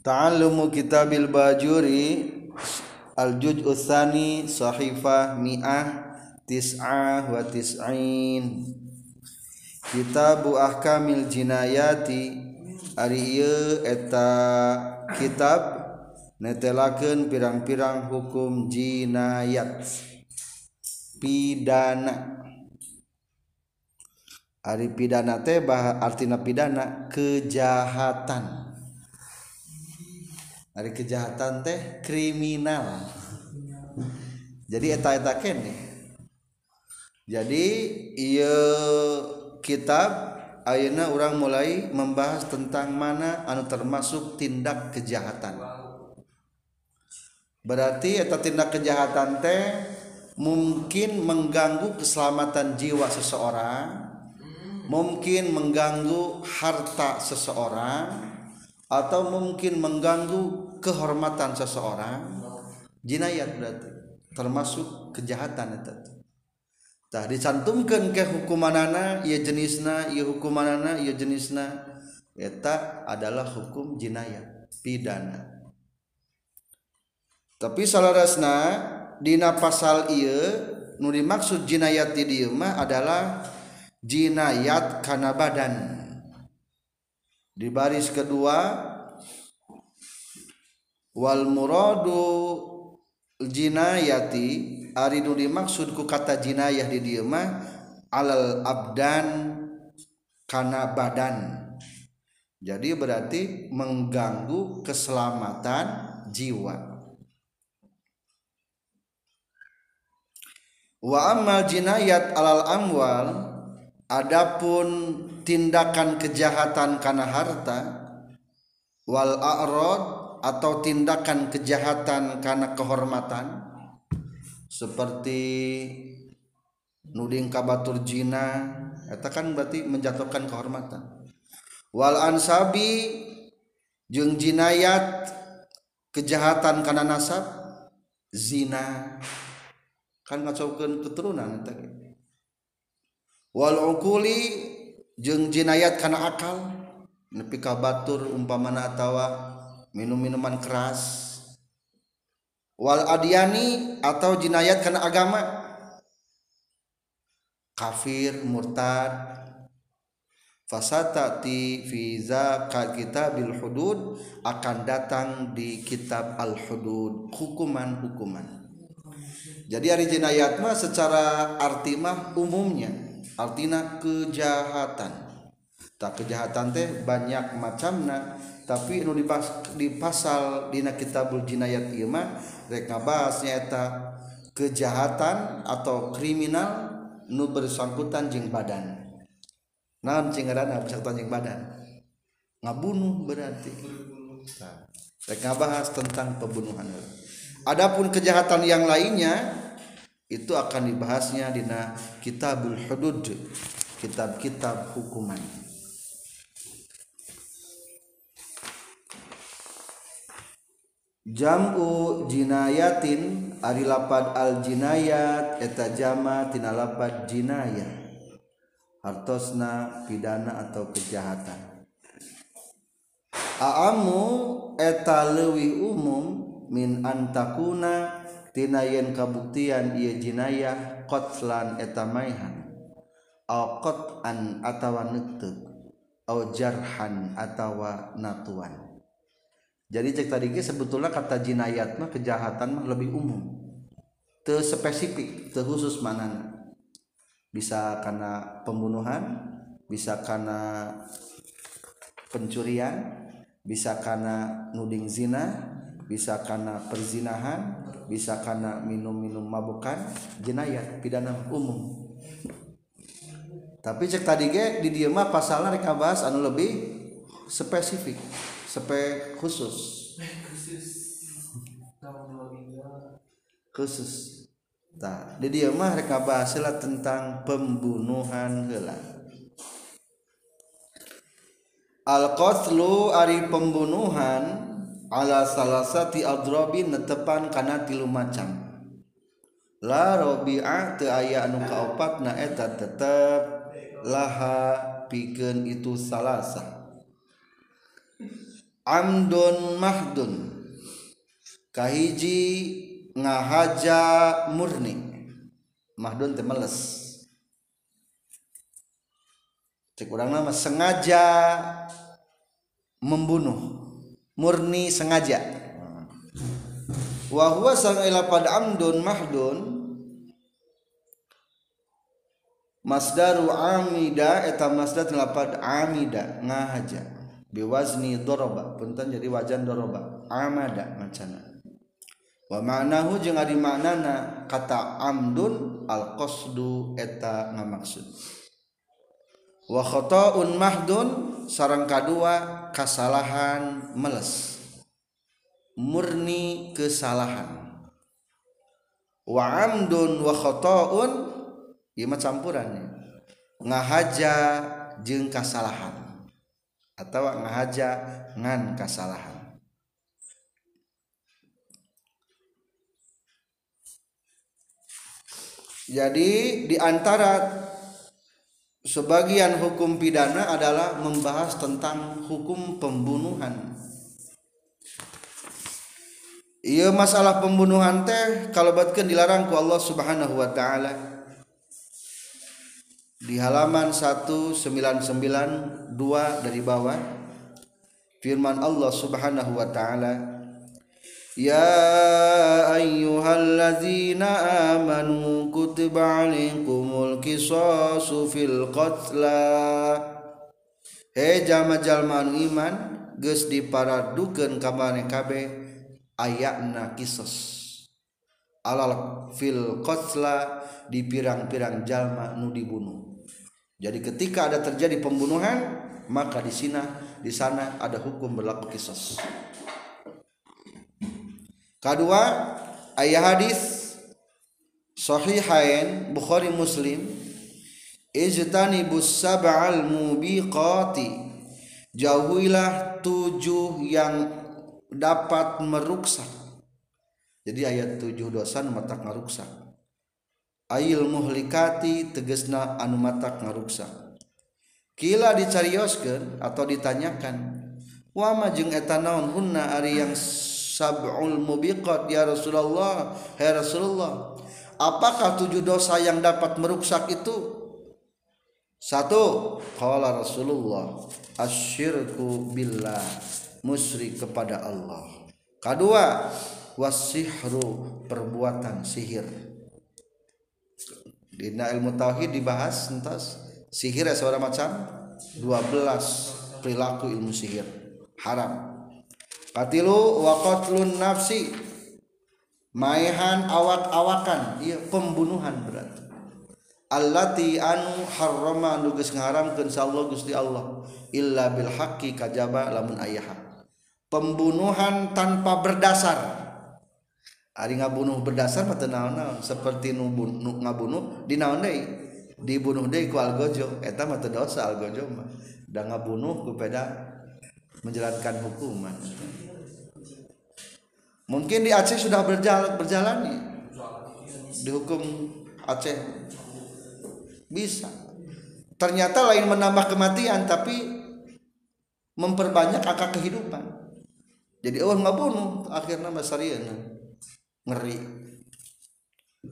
Ta'allumu kitabil bajuri Al-Juj Uthani sahifah mi'ah tis'ah wa tis'in. Kitabu ahkamil jinayati Ari ieu eta kitab netelakeun pirang-pirang hukum jinayat pidana. Ari pidana teh artina pidana kejahatan. dari kejahatan teh kriminal. Jadi eta-eta kene jadi iya kitab Ayeuna orang mulai membahas tentang mana anu termasuk tindak kejahatan. Berarti eta tindak kejahatan teh mungkin mengganggu keselamatan jiwa seseorang mungkin mengganggu harta seseorang atau mungkin mengganggu kehormatan seseorang jinayat berarti. Termasuk kejahatan itu. Tah dicantumkan ke hukumanana ia jenisna ia hukumanana ia jenisna. Eta adalah hukum jinayat pidana. Tapi salarasna dina pasal ieu nu dimaksud jinayat di dieu mah adalah jinayat kana badan. Di baris kedua wal muradu jinayati ari nu dimaksud ku kata jinayah di dieu mah alal abdan kana badan. Jadi berarti mengganggu keselamatan jiwa. Wa amal jinayat alal amwal adapun tindakan kejahatan karena harta wal a'rad atau tindakan kejahatan karena kehormatan seperti nuding kabatur jina eta kan berarti menjatuhkan kehormatan. Wal ansabi jeung jinayat kejahatan karena nasab zina. Kan ngacaukeun keturunan eta wal uquli jeung jinayat kana akal nepi ka batur umpamana atawa minum-minuman keras. Wal adyani atau jinayat kana agama. Kafir murtad. Fasatati fi zakat kitabil hudud akan datang di kitab al hudud hukuman-hukuman. Jadi hari jinayat mah secara arti mah umumnya artinya kejahatan. Tak kejahatan teh banyak macamna tapi nu dipas, di pasal dina kitabul jinayat imah rek ngabahas nyaeta kejahatan atau kriminal nu bersangkutan jeung badan. Naon cingarana bersangkutan jeung badan? Ngabunuh berarti. Rek ngabahas tentang pembunuhan. Adapun kejahatan yang lainnya itu akan dibahasnya dina kitabul hudud kitab-kitab hukuman. Jam'u jinayatin ari lapad al jinayat eta jama tina lapad hartosna pidana atau kejahatan. Aamu eta leuwih umum min antakuna tina yen kabuktian ieu jinayah qatlan eta maihan au qat'an atawa neuteuk au jarhan atawa natuan. Jadi cek tadi sebetulnya kata jinayat mah kejahatan mah lebih umum. Te spesifik te khusus mana bisa karena pembunuhan bisa karena pencurian bisa karena nuding zina bisa karena perzinahan bisa karena minum-minum mabukan jenayat pidana umum. Tapi cek tadi ge di dieu mah pasalna rek bahas anu lebih spesifik sepe khusus. Khusus. Tak di dia mah reka bahas tentang pembunuhan heula. Al qatlu ari pembunuhan ala salasati adrobin netepan kana tilu macam. La robi'a teu aya anu kaopatna eta tetep laha pikeun itu salasa. Amdun mahdun. Kahiji ngahaja murni. Mahdun teh meles cek urang nama sengaja membunuh. Murni sengaja. Wa huwa sang ila pada amdun mahdun. Masdaru amida eta masdar lapad amida ngahaja. Biwazni doroba punten jadi wajan doroba. Amada macana. Wa ma'nahu jeung ari maknana kata amdun al qasdu eta ngamaksud. Wa khata'un mahdun sarang kadua kesalahan meles. Murni kesalahan. Wa amdun wa khata'un ieu mah campurannya ngahaja jeung kasalahan atau ngahaja ngan kasalahan. Jadi di antara sebagian hukum pidana adalah membahas tentang hukum pembunuhan. Iya masalah pembunuhan teh kalau batkan dilarang ku Allah Subhanahu wa taala. Di halaman 1992 dari bawah firman Allah Subhanahu wa taala يا أيها الذين آمنوا كتب عليكم القصاص في القتلى Hei jalma-jalma anu iman geus diparadukeun ka kabeh ayatna kisos alal fil qatla di pirang-pirang jalma nu dibunuh jadi ketika ada terjadi pembunuhan maka di sana di sana ada hukum berlaku kisos kedua ayah hadis Sahihain Bukhari Muslim. Ijtanibus sab'al mubiqati. Jauhilah tujuh yang dapat meruksak Jadi ayat tujuh dosa matak ngaruksak Ail muhlikati tegesna anu matak ngaruksak Kila dicarioskan atau ditanyakan Wama jeung etanaon hunna ari yang sab'ul mubiqat ya Rasulullah hai Rasulullah apakah tujuh dosa yang dapat meruksak itu? Satu qala Rasulullah asyirku billah musyrik kepada Allah. Kedua wasihru perbuatan sihir. Di ilmu tauhid dibahas entas sihir ya seorang macam. 12 perilaku ilmu sihir. Haram Katilu wa qatlun nafsi. Maihan awak-awakan. Iya pembunuhan berarti allati anu harrama anu geus ngaharamkeun sallallahu Gusti Allah. Illa bil haqqi kajaba lamun aya pembunuhan tanpa berdasar. Ari ngabunuh berdasar mah naon-naon. Seperti nu ngabunuh dinaon deui? Dibunuh deui ku algojo. Eta mah dosa algojo mah. Da ngabunuh ku peda menjalankan hukuman. Mungkin di Aceh sudah berjalan berjalan nih dihukum Aceh. Bisa. Ternyata lain menambah kematian tapi memperbanyak angka kehidupan. Jadi oh nggak bunuh akhirnya masarian ngeri.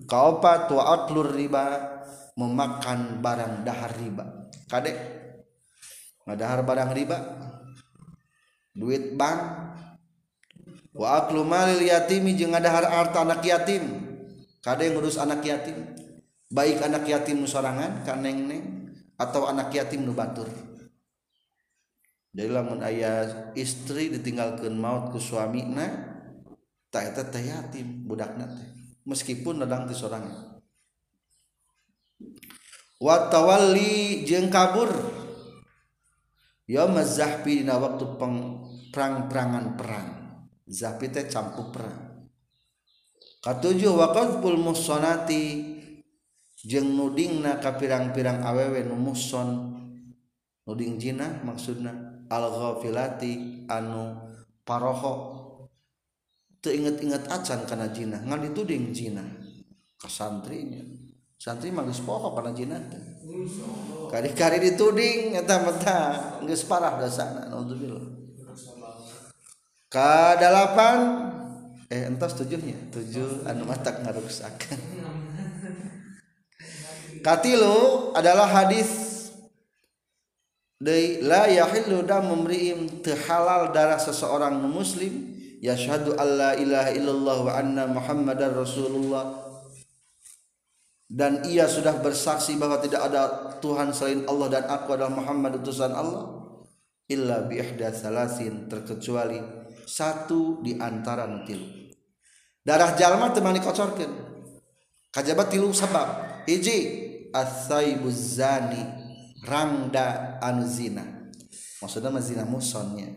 Kaopat atlur riba memakan barang dahar riba. Kadek ngadahar barang riba duit bank. Wa aklu malil yatimi jeung ngadahar harta anak yatim. Kade ngurus anak yatim? Baik anak yatim nu sorangan ka neng atau anak yatim nu batur. Jadi lamun aya istri ditinggalkeun maut ku suamina tak eta teh yatim budakna teh. Meskipun nedang ti sorangan. Wa tawalli jeung kabur. Yaum zahfi dina waktu peng perang-perangan perang. Zapi teh campur perang. Katujuh waqadful musonati jeng nudingna ka pirang-pirang awewe nu muson nuding jina maksudna al ghafilati anu paroho. Teu inget-inget acan kana jina ngan dituding jina. Ka santrinya. Santri mah geus poho kana jina teh. Kari-kari dituding eta mah geus parah dosana naudzubillah. K8 eh entos tujuhnya? Tujuh. Anu mata ngarusak katilu adalah hadis dari la yahillu dam memriim halal darah seseorang muslim yashhadu alla ilaha illallah wa anna muhammadar rasulullah. Dan ia sudah bersaksi bahwa tidak ada Tuhan selain Allah dan aku adalah Muhammad utusan Allah illa bi ihda salasin terkecuali satu di antara nu tilu darah jalma teman dikocorkan kajabat tilu sabab. Hiji asaibu zani rangda anu zina. Maksudnya mah zina musonnya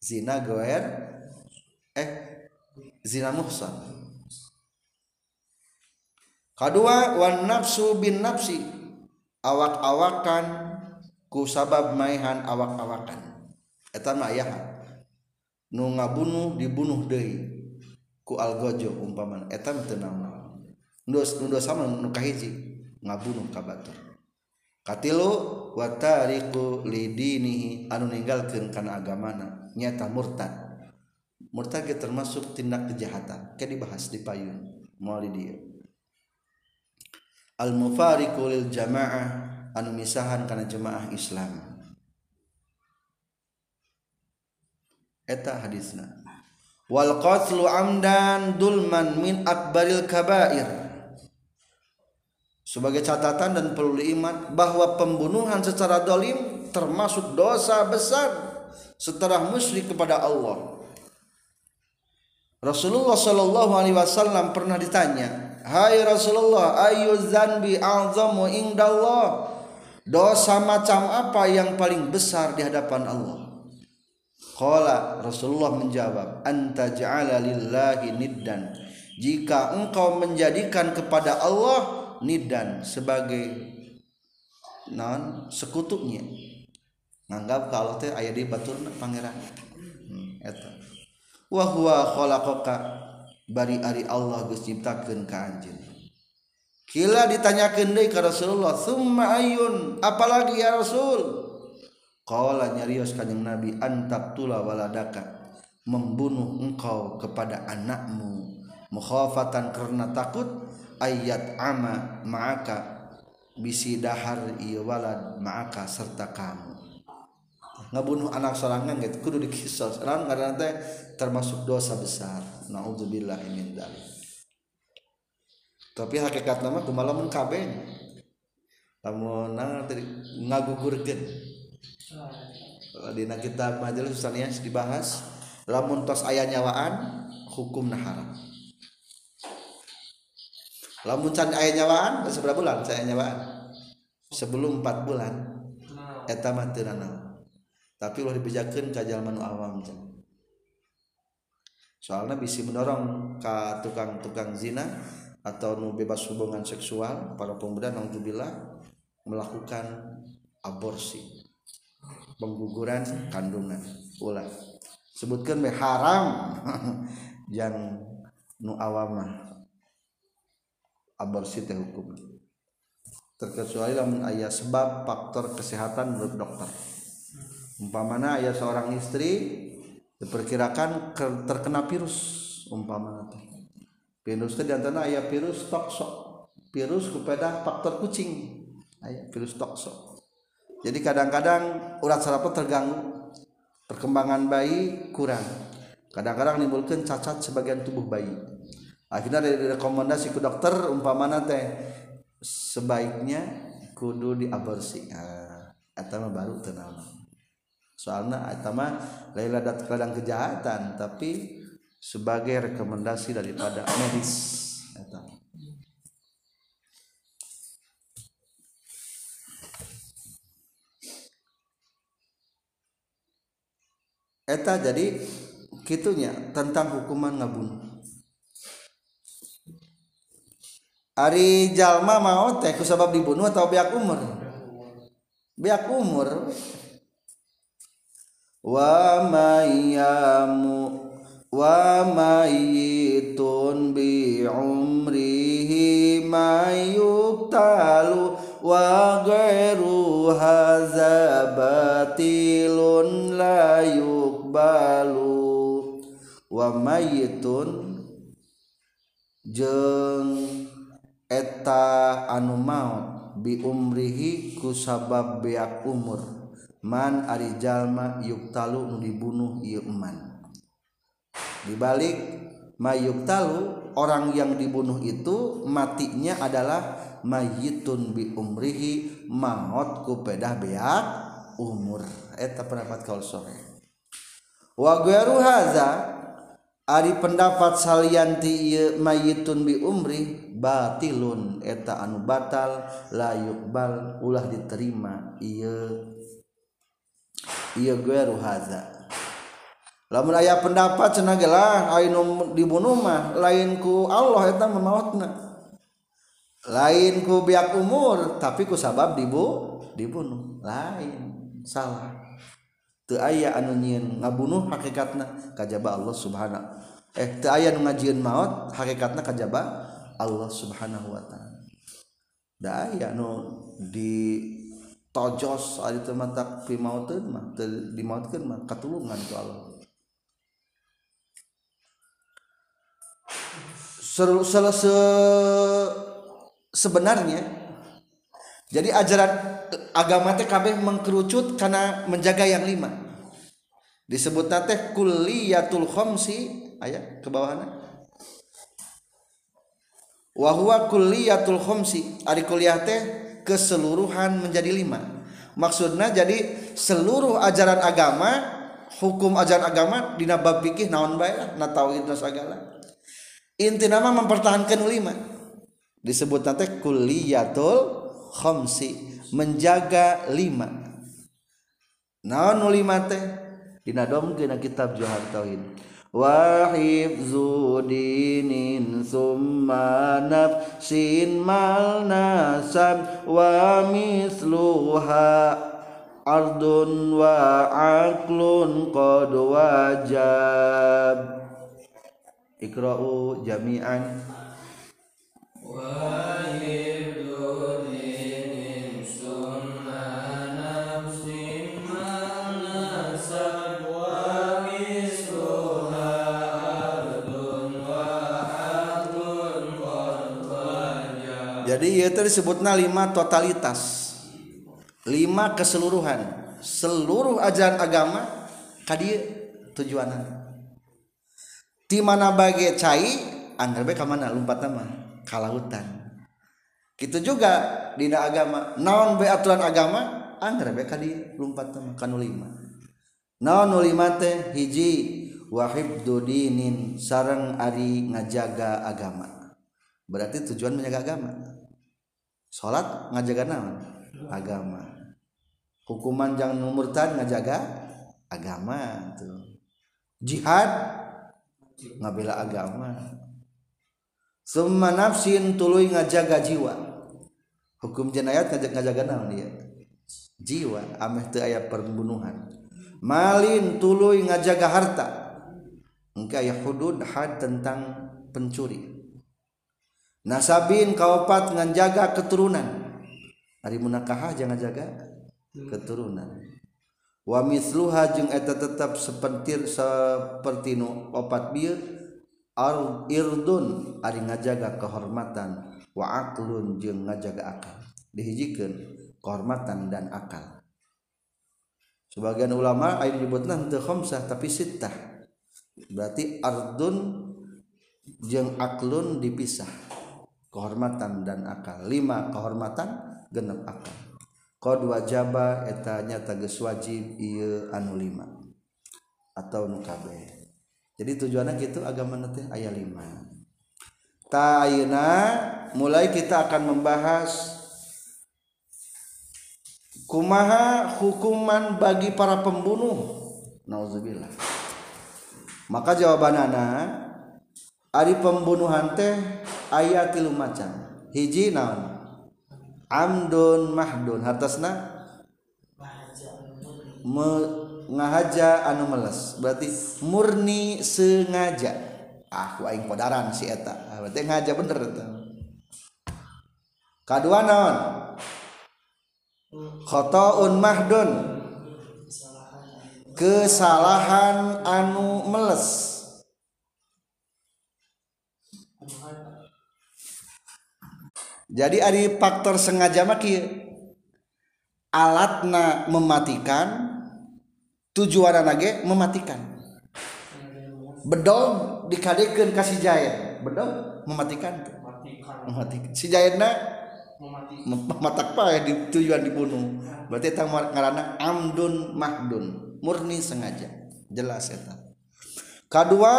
zina goer eh zina muhson. Kedua wan nafsu bin nafsi. Awak-awakan ku sabab maihan awak-awakan. Eta mah ayahan nu ngabunuh dibunuh deui. Ku algojo umpaman eta teu naon. Ndos nu dosa mah nu kahiji ngabunuh ka batur katilu wa tariqu lidinihi anu ninggalkeun kana agamana nyata murtad. Murtad termasuk tindak kejahatan ke dibahas di payun moal dia. Al mufariqu lil jamaah anu misahan kana jemaah Islam. Eta hadisna. Wal qatlu amdan dulman min akbaril kabair. Sebagai catatan dan perlu diingat bahwa pembunuhan secara dolim termasuk dosa besar setelah musyrik kepada Allah. Rasulullah Shallallahu Alaihi Wasallam pernah ditanya, Hai Rasulullah, ayu zanbi azamu indallah? Dosa macam apa yang paling besar di hadapan Allah Qala Rasulullah menjawab anta ja'ala lillahi niddan jika engkau menjadikan kepada Allah niddan sebagai non sekutunya nganggap kalau teh aya di batur pangeran hmm, eta wa huwa khalaqaka bari ari Allah geus ciptakeun ka Kila ditanyakan deui ka Rasulullah, "Tsumma ayun?" Apalagi ya Rasul? Qala nyarios kanjeng Nabi, "Antaktula waladaka." Membunuh engkau kepada anakmu. Mukhafatan karena takut ayat ama ma'aka bisi dahar iya walad ma'aka serta kamu. Ngabunuh anak sorangan gitu kudu dikisos karena teh termasuk dosa besar. Naudzubillah min dzalik. Tapi hakikat nama kumaha lamun kabeh. Lamun tadi ngagugurkeun dina kitab majelis usanias dibahas lamun tos aya nyawaan hukum haram. Lamun can aya nyawaan seberapa bulan saya nyawaan? Sebelum 4 bulan. Eta mah teu tapi ulah dibejakeun ka jalma awam soalnya bisa mendorong ka tukang-tukang zina atau nu bebas hubungan seksual para pemuda naudzubillah melakukan aborsi pengguguran kandungan. Ulah. Sebutkan be haram. Yang nu awamah aborsi teh hukum. Terkecuali dalam ayat sebab faktor kesehatan menurut dokter. Umpamana ayat seorang istri diperkirakan terkena virus. Umpamana teh. Virus itu di antara ayah virus toksok. Virus kepada faktor kucing. Ayah virus toksok jadi kadang-kadang urat saraf terganggu. Perkembangan bayi kurang. Kadang-kadang menimbulkan cacat sebagian tubuh bayi. Akhirnya dari rekomendasi ke dokter umpamana teh sebaiknya kudu diaborsi. Ah, atau baru tenang. Soalnya atau mah lain kadang kejahatan tapi sebagai rekomendasi daripada medis eta jadi kitunya tentang hukuman ngabunuh. Ari jalma mau teh kusabab dibunuh atau biak umur? Biak umur. Wa mayyamu wa mayitun bi umrihi mayuktalu wa waru hazabatilun layuk wa wamayitun jeng eta anu maut biumrihi ku sabab beak umur. Man ari jalma yuktalu nu dibunuh ieu man dibalik mayuktalu orang yang dibunuh itu matinya adalah mayitun bi umrihi maut ku pedah beak umur. Eta pendapat kaul sore. Wa gharu hadza ari pendapat salian ti ieu mayitun bi umri batilun. Eta anu batal la yuqbal ulah diterima. Ieu ieu gharu hadza lamun aya pendapat cenah gelah anu dibunuh mah lain ku Allah eta mamautna. lain ku biak umur tapi ku sabab dibu dibunuh. Lain salah. Teu aya anu nyieun ngabunuh hakikatna kajaba Allah subhanahu eh teu aya nu ngajieun maot hakikatna kajaba Allah subhanahu wa taala. Da aya nu di tojos ari teu matak pi mauteun mah teu dimautkeun mah katulungan ku Allah. Selesai sebenarnya jadi ajaran agama teh kabeh mengkerucut karena menjaga yang lima. Disebut teh kuliyatul khamsi ayat ke bawahna. Wa huwa kuliyatul khamsi ari kuliah teh keseluruhan menjadi lima. Maksudnya jadi seluruh ajaran agama hukum ajaran agama dina bab fikih naon bae na tauhid segala inti nama mempertahankan lima disebut teh kuliyatul khamsi menjaga lima. Naon lima teh? Dina domkeun kitab Johar Tauhid. Wa hifzu dinin summa nafsin mal nasab wa misluha ardun wa aqlun qad wajab. Ikra'u jami'an jadi ieu teh disebutna lima totalitas. Lima keseluruhan. Seluruh ajaran agama kadi tujuanan. Di mana bagi cai anggar bae ka mana? Lompat nama ka lautan gitu juga dina agama. Naon bae aturan agama? Anggar bae ka di lompat kanu lima naon nu lima teh? Hiji wahib dudinin sareng ari ngajaga agama. Berarti tujuan menjaga agama. Salat ngajaga naon? Agama. Hukuman jangan murtad ngajaga agama tuh. Jihad ngabela agama Summa nafsin tuluy ngajaga jiwa. Hukum jenayat ngajak ngajaga naon dia? Jiwa ameh teu aya pembunuhan. Malin tuluy ngajaga harta. Engka aya hudud had tentang pencuri. Nasabin kaopat ngajaga keturunan. Ari munakahah jangan jaga keturunan. Wa mithluha jeung eta tetap seperti seperti nu opat bieu Irdun ari ngajaga kehormatan waalun jeung ngajaga akal. Dihijikan kehormatan dan akal. Sebagian ulama air nyebutna teu khamsah tapi sittah. Berarti ardun jeung aklun dipisah. Kehormatan dan akal. Lima kehormatan genep akal. Qad wajaba eta nyata geus wajib ieu anu lima. Atau nu kabeh. jadi tujuannya gitu agama nanti ayat 5 Ta'ayuna mulai kita akan membahas kumaha hukuman bagi para pembunuh. Nauzubillah. Maka jawabanana ari pembunuhan teh aya tilu macam. Hiji naon? Amdun mahdun. Hartasna? Me ngahaja anu meles. Berarti murni sengaja. Ah ku aing kodaran si eta. Ah, berarti ngaja bener eta. Kadua naon? Khotoun mahdun. Kesalahan anu meles. Jadi ada faktor sengaja maki alatna mematikan tujuan anage mematikan. Bedol dikadekeun kasih jahit bedol mematikan. Mematikan. Si jahitna mematak pa ya di tujuan dibunuh. Berarti eta ngaranna amdun mahdun. Murni sengaja. Jelas eta. Kedua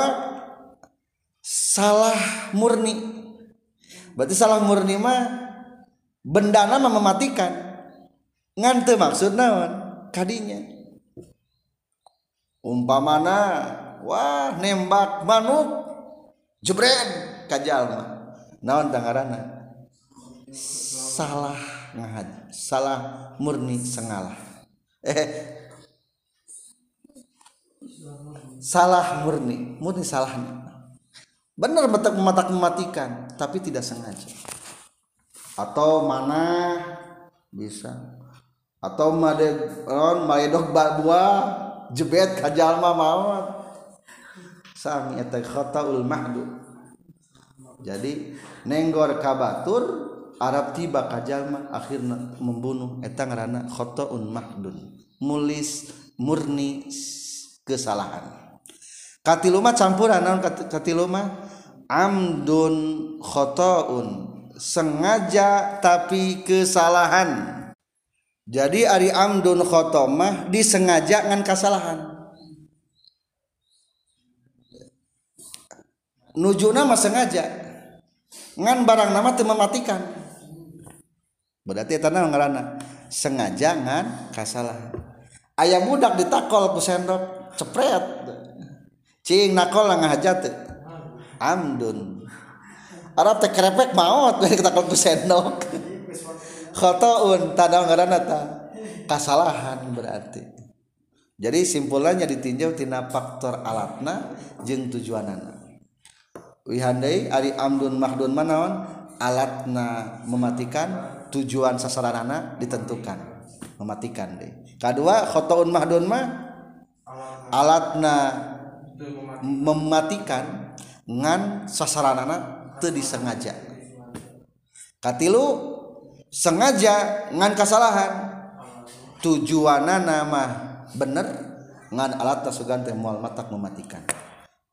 salah murni. Berarti salah murni mah benda nama mematikan. Ngante maksud naon? Kadinya umpamana wah nembak manuk jebret kajal mah naon tangarana? Salah ngahad salah murni sengalah. Eh salah murni murni salah benar betul mematak mematikan tapi tidak sengaja. Atau mana? Bisa. Atau made on maedok buah jebet kajalma maut sami eta khataul mahdud jadi nenggor kabatur Arab tiba kajalma akhirnya membunuh. Eta ngaranna khataun mahdun mulis murni kesalahan. Katiluma campuran naon katiluma amdun khotoun sengaja tapi kesalahan. Jadi ari amdun khotomah disengaja ngan kesalahan nujuna mah sengaja. Ngan barang nama teu mematikan. Berarti eta ngaranna sengaja ngan kesalahan ayam budak ditakol ku sendok cepret. Cing nakol ngahajat amdun. Arab teh kerepek maut kita kalau ku sendok khotoun tadang ngaranna ta. Kasalahan berarti. Jadi simpulannya ditinjau tina faktor alatna jeung tujuanana. Wihandai ari amdun mahdun manaon alatna mematikan tujuan sasaranana ditentukan. Mematikan deh. Kedua khotoun mahdun mah alatna mematikan ngan sasaranana teu disengaja. Katilu sengaja ngan kasalahan. Tujuanna nama bener ngan alat tasugan teh mual matak mematikan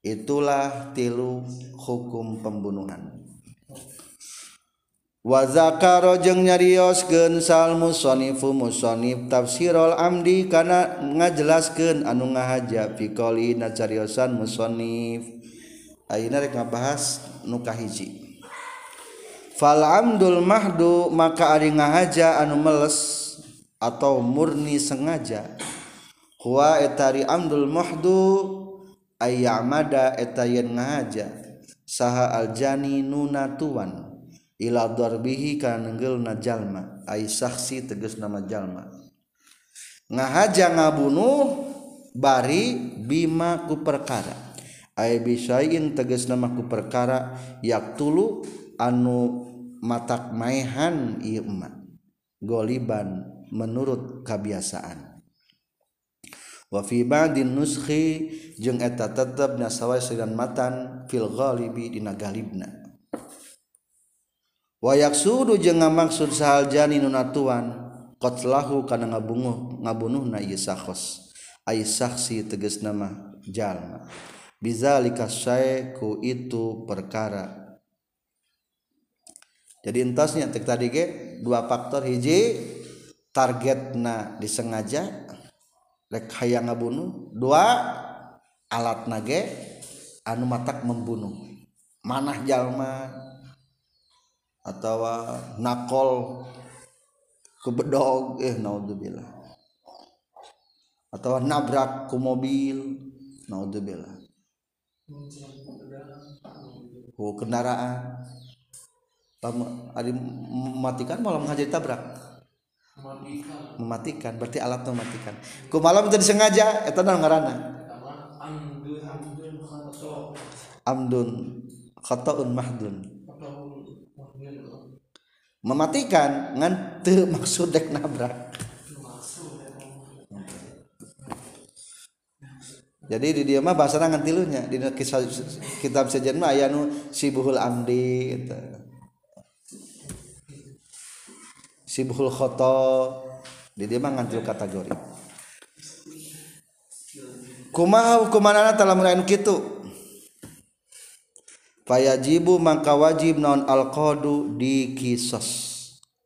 itulah tilu hukum pembunuhan. Wa zakaro jeung nyarioskeun sal musonifu musonif tafsirul amdi kana ngajelaskeun anu ngahaja fi qoli na cariosan musonif. Ayeuna rek ngabahas nu kahiji. falamdul mahdu maka ari ngahaja anu meles atau murni sengaja. Huwa etari amdul mahdu ayyamada etayen ngahaja. Saha aljani nuna tuan ila darbihi kana neunggeulna jalma. Ai saksi tegas nama jalma. Ngahaja ngabunuh bari bima ku perkara. Ai bisain tegas nama ku perkara yak tulu anu matak maehan Ima goliban menurut kebiasaan wafibadin nuskhi jeung eta tetep nasawa sedan matan fil ghalibi dina galibna. Wayak sudu jeung ngamaksud sahal jani nunatuan qatlahu kana ngabunguh ngabunuhna ieu sakhos. Ai saksi tegas nama jalma. Bizalika syai ku itu perkara jadi entasnya tek tadi ge dua faktor hiji targetna disengaja rek hayang ngabunuh. Dua alat nage anu matak membunuh. Manah jalma atau uh, nakol kebedog eh naudzubillah. Atau nabrak ku mobil naudzubillah. Ku kendaraan. Ari mematikan malam ngaji tabrak mematikan. Berarti alat mematikan. Ku malam itu disengaja eta ngaranna? Amdun khata'un mahdun. Mematikan ngan teu maksud dek nabrak. Jadi di dia mah bahasa ngan tilunya di kitab sejen mah aya nu sibuhul amdi gitu. Sibhulkhoto di dia ngantil kategori. Kumaha hukumanana telah melayan kitu? Fayajibu mangka wajib non alqadu di kisos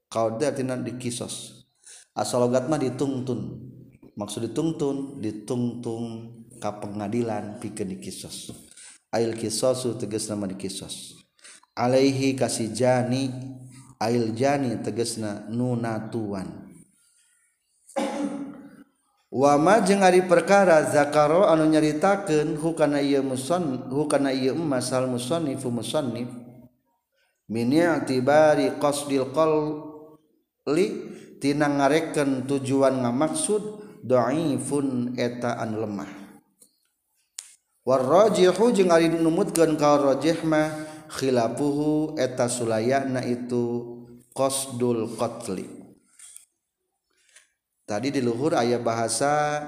qad artinya di kisos asal logat mah ditungtun. Maksud ditungtun ditungtung ka pengadilan pikeun di kisos ail kisosu tegas nama di kisos alaihi kasih ail jani tegesna nunatuan. Wama jeung ari perkara zakaro anu nyaritakeun hukana ieu muson hukana ieu masal musannif musannif min i'tibari qasdil qalli tina ngarekeun tujuan ngamaksud dhaifun eta an lemah. Warrajihu jeung ari numutkeun ka rajih mah khilafuhu eta sulayana itu qasdul qatli. Tadi di luhur ayat bahasa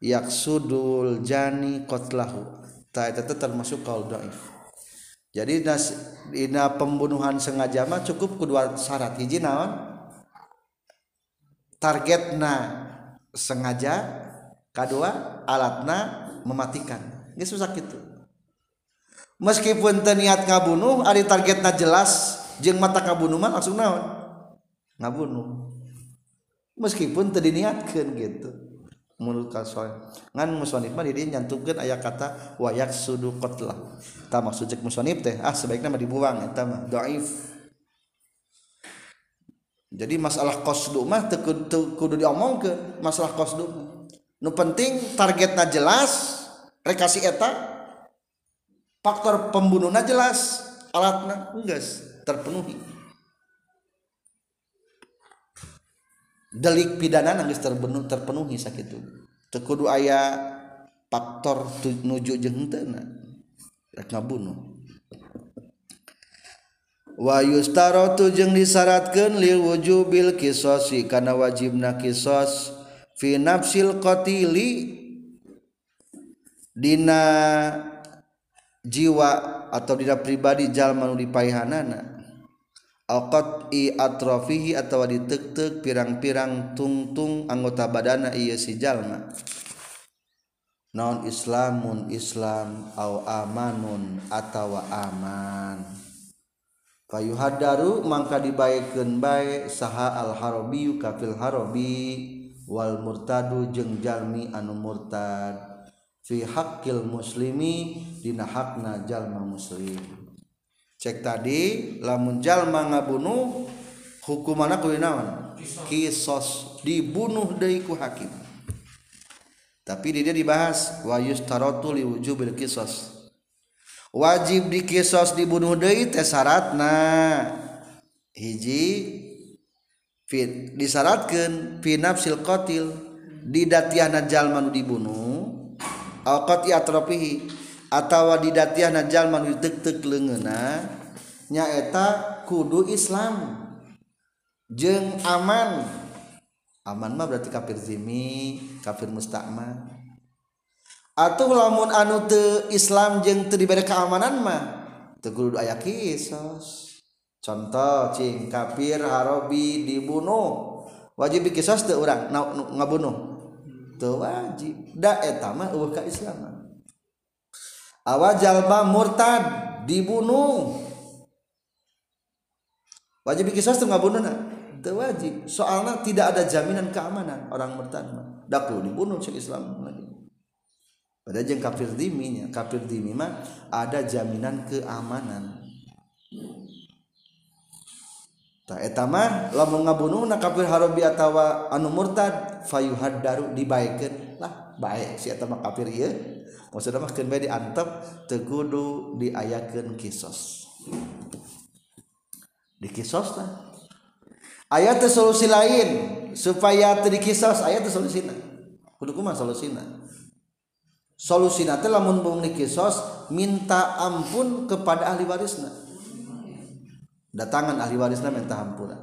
yaksudul jani qatlahu. Ta eta termasuk qaul dhaif. Jadi dina pembunuhan sengaja mah cukup kedua syarat. Hiji naon? Targetna sengaja kedua alatna mematikan. Geus susah gitu meskipun niat ngabunuh ada targetnya jelas jeng mata kabunuh mah langsung naon? Ngabunuh. Meskipun tadi niatkan gitu. Menurut kasoy ngan musonif mah diri nyantumkan ayat kata wayak sudu kotlah tak maksud cek musonif teh ah sebaiknya mah dibuang. Ya mah doif jadi masalah kosdu mah kudu diomong ke masalah kosdu nu penting targetnya jelas rekasi eta faktor pembunuhnya jelas alatnya enggak terpenuhi. Delik pidana nangis terpenuhi, terpenuhi sakit tekudu ayah faktor nuju jeng tena rek ngabunuh. Wa yustarotu jeung disyaratkeun lil wujubil qisasi kana wajibna qisas fi nafsil qatili. Dina jiwa atau dina pribadi jalma nu dipaihanana. Alqat i atrofihi atau ditektek pirang-pirang tungtung anggota badana ieu si jalma non islamun islam au amanun atau aman. Fayuhadaru mangka dibaikeun bae saha al kafil harabi wal murtadu jeung jalmi anu murtad. fi hakil muslimi dina hakna jalma muslim. Cek tadi lamun jalma ngabunuh hukuman aku naon? Kisos. Dibunuh deui ku hakim. Tapi dia dibahas wa yustaratu li wujubil kisos. Wajib dikisos dibunuh deui teh syaratna. Hiji disyaratkan fi nafsil qatil. Didatiana jalma dibunuh alqati atrofihi atawa didatiahna jalma nu deuk-deuk leungeuna nyaeta kudu Islam. Jeung aman. Aman mah berarti kafir zimi kafir musta'man atuh lamun anu teu Islam jeung teu dibere keamanan mah teu kudu aya kisos. Contoh cing kafir harobi dibunuh. Wajib kisos teu urang ngabunuh. wajib. Islam. Awajalba murtad dibunuh. Wajib bunuh wajib. Soalnya tidak ada jaminan keamanan orang murtad daku dibunuh cek Islam lagi. Pada jeng kafir diminya kafir dimima ada jaminan keamanan. etama lamun ngabunuh kafir Harbiatawa anu murtad fayuhad Daru dibakenlah baik si kafir diantep tegudu diayakeun kisos. Di kisos lah ayat solusi lain supaya tadi kisos ayat solusi solusi solusi lamun kisos minta ampun kepada ahli warisna. Datangan ahli warisna minta hampura.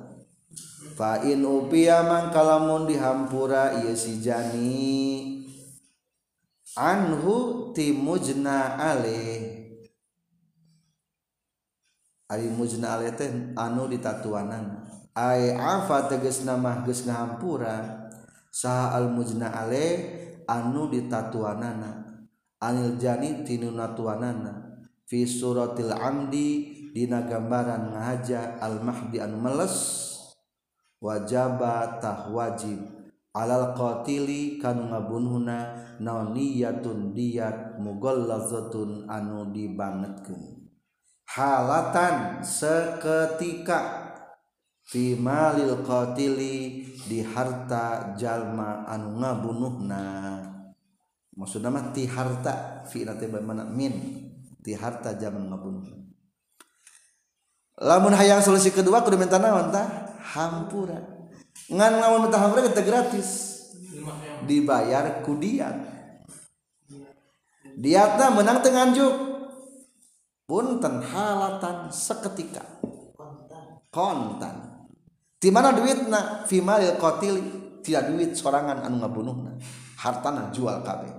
Fa in upiya man kalamun dihampura ieu si jani. Anhu timujna ale. Ari mujna ale teh anu ditatuanan. Afa teges nama geus ngahampura saha al mujna ale anu ditatuanana. Anil jani tinu natuanana fi suratil amdi dina gambaran ngahaja al mahdi anu meles wajaba tah wajib. Alal qatili kanu ngabunhuna naon niyatun diyat mughallazatun anu dibangetkeun. Halatan seketika fi malil qatili di harta jalma anu ngabunuhna. Maksudna mah ti harta fi nate min. Ti harta zaman ngabunuh. Lamun hayang solusi kedua kudu minta naon tah? Hampura. Ngan lamun minta hampura kita gratis. Dibayar ku diat diatna menang tenganjuk punten halatan seketika. Kontan. Di mana duitna? Fi malil qatili. Tidak duit sorangan anu ngabunuhna. Hartana jual kabeh.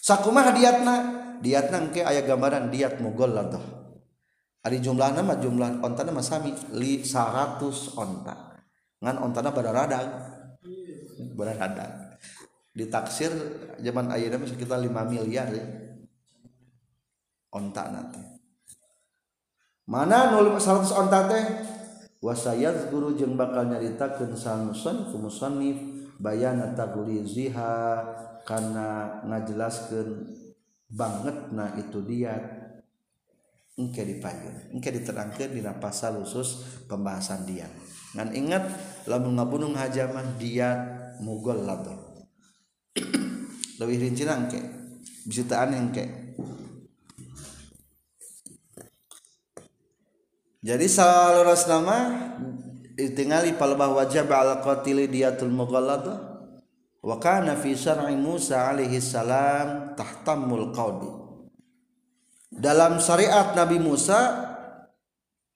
Sakumaha diatna diat nangke ayat gambaran diat mogol lah tuh. ada jumlah nama jumlah onta nama sami li seratus onta. Ngan onta nama radang. Di ditaksir zaman ayat nama sekitar lima miliar ya. onta nate mana nol seratus onta teh? Wasayat guru jeng bakal nyarita kensan musan kumusanif bayana tagliziha karena ngajelaskan ngajelaskeun bangetna itu dia. Engke dipayun engke diterangkeun dina pasal khusus pembahasan dia. Ngan ingat lamun ngabunuh hajamah dia mugol lador lebih rinci nangke bisitaan engke. Jadi saluras nama tinggali palbah wajib ala qatili diatul mughalladah wa kana fi syar'i Musa alaihi salam tahtamul qawdi. Dalam syariat Nabi Musa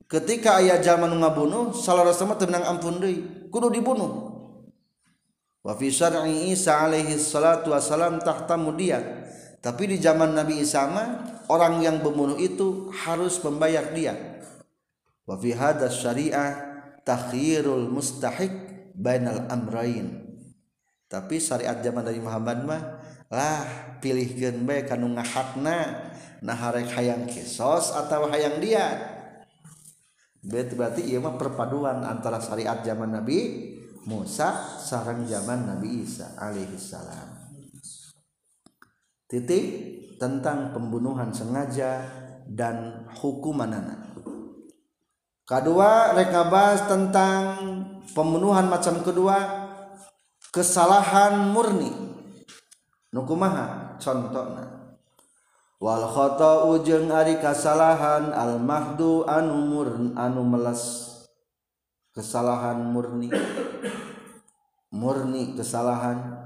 ketika ayah zaman ngabunuh saluras nama tenang ampun deui kudu dibunuh. Wa fi syar'i Isa alaihi salatu wassalam tahtamu dia. Tapi di zaman Nabi Isa mah orang yang membunuh itu harus membayar dia. Wa fi syariah takhirul mustahik bainal amrain tapi syariat zaman dari Muhammad mah lah pilihkeun bae kanu ngahakna nah harek hayang kisos atau hayang dia berarti ieu mah perpaduan antara syariat zaman Nabi Musa sarang zaman Nabi Isa alaihi salam. Titik tentang pembunuhan sengaja dan hukumanana. Kedua reka bahas tentang pembunuhan macam kedua kesalahan murni. Nukumaha contohna wal khata ujeng ari kesalahan al mahdu anu murn anu meles. Kesalahan murni. Murni kesalahan.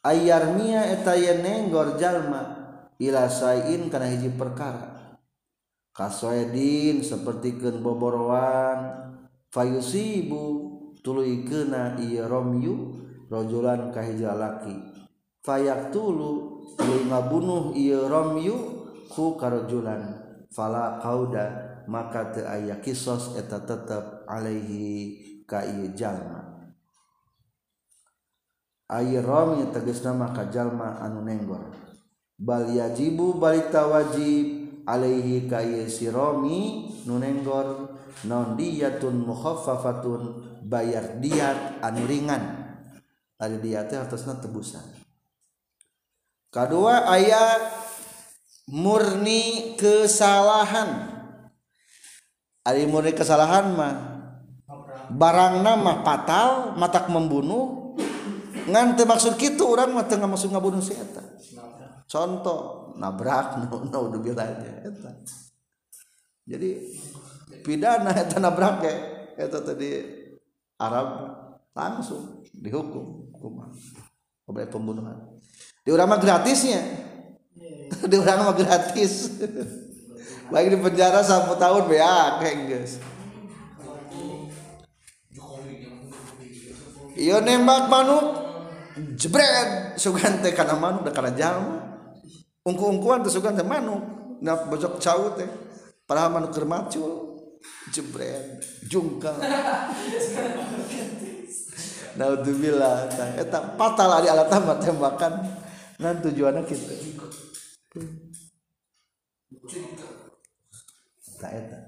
Ayar mia etayen nenggor jalma ila sayin kana hiji perkara. Kasoedin seperti ken boborowan fayusibu tuluy kena iya romyu rojulan kahija laki. Fayak tulu lima bunuh iya romyu ku karojulan. Fala kauda maka te ayah kisos eta tetap alaihi ka iya jalma. Ayah romi tegasna nama ka jalma anu nenggor. Bal yajibu balita wajib alaihi ka iya si romi nu nenggor. Non diyatun mukhaffafatun bayar diat anu ringan. Ada diatnya atasnya tebusan. Kedua ayat murni kesalahan. Ada murni kesalahan mah barang nama fatal matak membunuh. Ngan maksud gitu orang mah tengah masuk ngabunuh si eta. Contoh nabrak no no udah eta. Jadi pidana eta nabrak ya eta tadi Arab langsung dihukum hukuman oleh pembunuhan. Di orang mah gratisnya. Di orang mah gratis. Lagi di penjara satu tahun ya kayak guys Iyo nembak manuk jebret sugante kana manuk da kana jalma ungku-ungkuan tuh suka teh manuk nah bojok cau teh. Padahal manuk keur macul jebret jungkal Naudzubillah eta fatal ari alat tambah tembakan. Nan tujuannya kita. Tak eta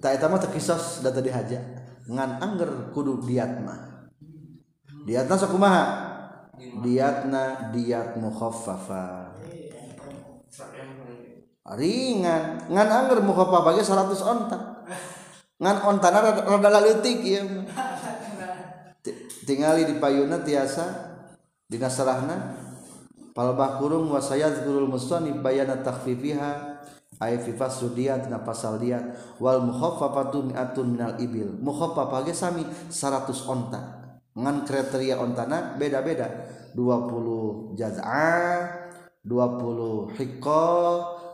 tak. Eta mah tekisos data dihaja ngan angger kudu diat mah. Diatna sakumaha diatna diat mukhaffafa ringan. Ngan angger mukhaffafa ge 100 onta. Ngan ontana rada leutik ieu tinggali di payuna tiasa di nasrahna palbah kurung wa sayadzkurul musannif bayana takhfifiha ay fi fasudiyat na pasal diat wal mukhaffafatu mi'atun minal ibil. Mukhaffafah ge sami 100 onta. Ngan kriteria ontana beda-beda. 20 jaz'ah 20 hiqqa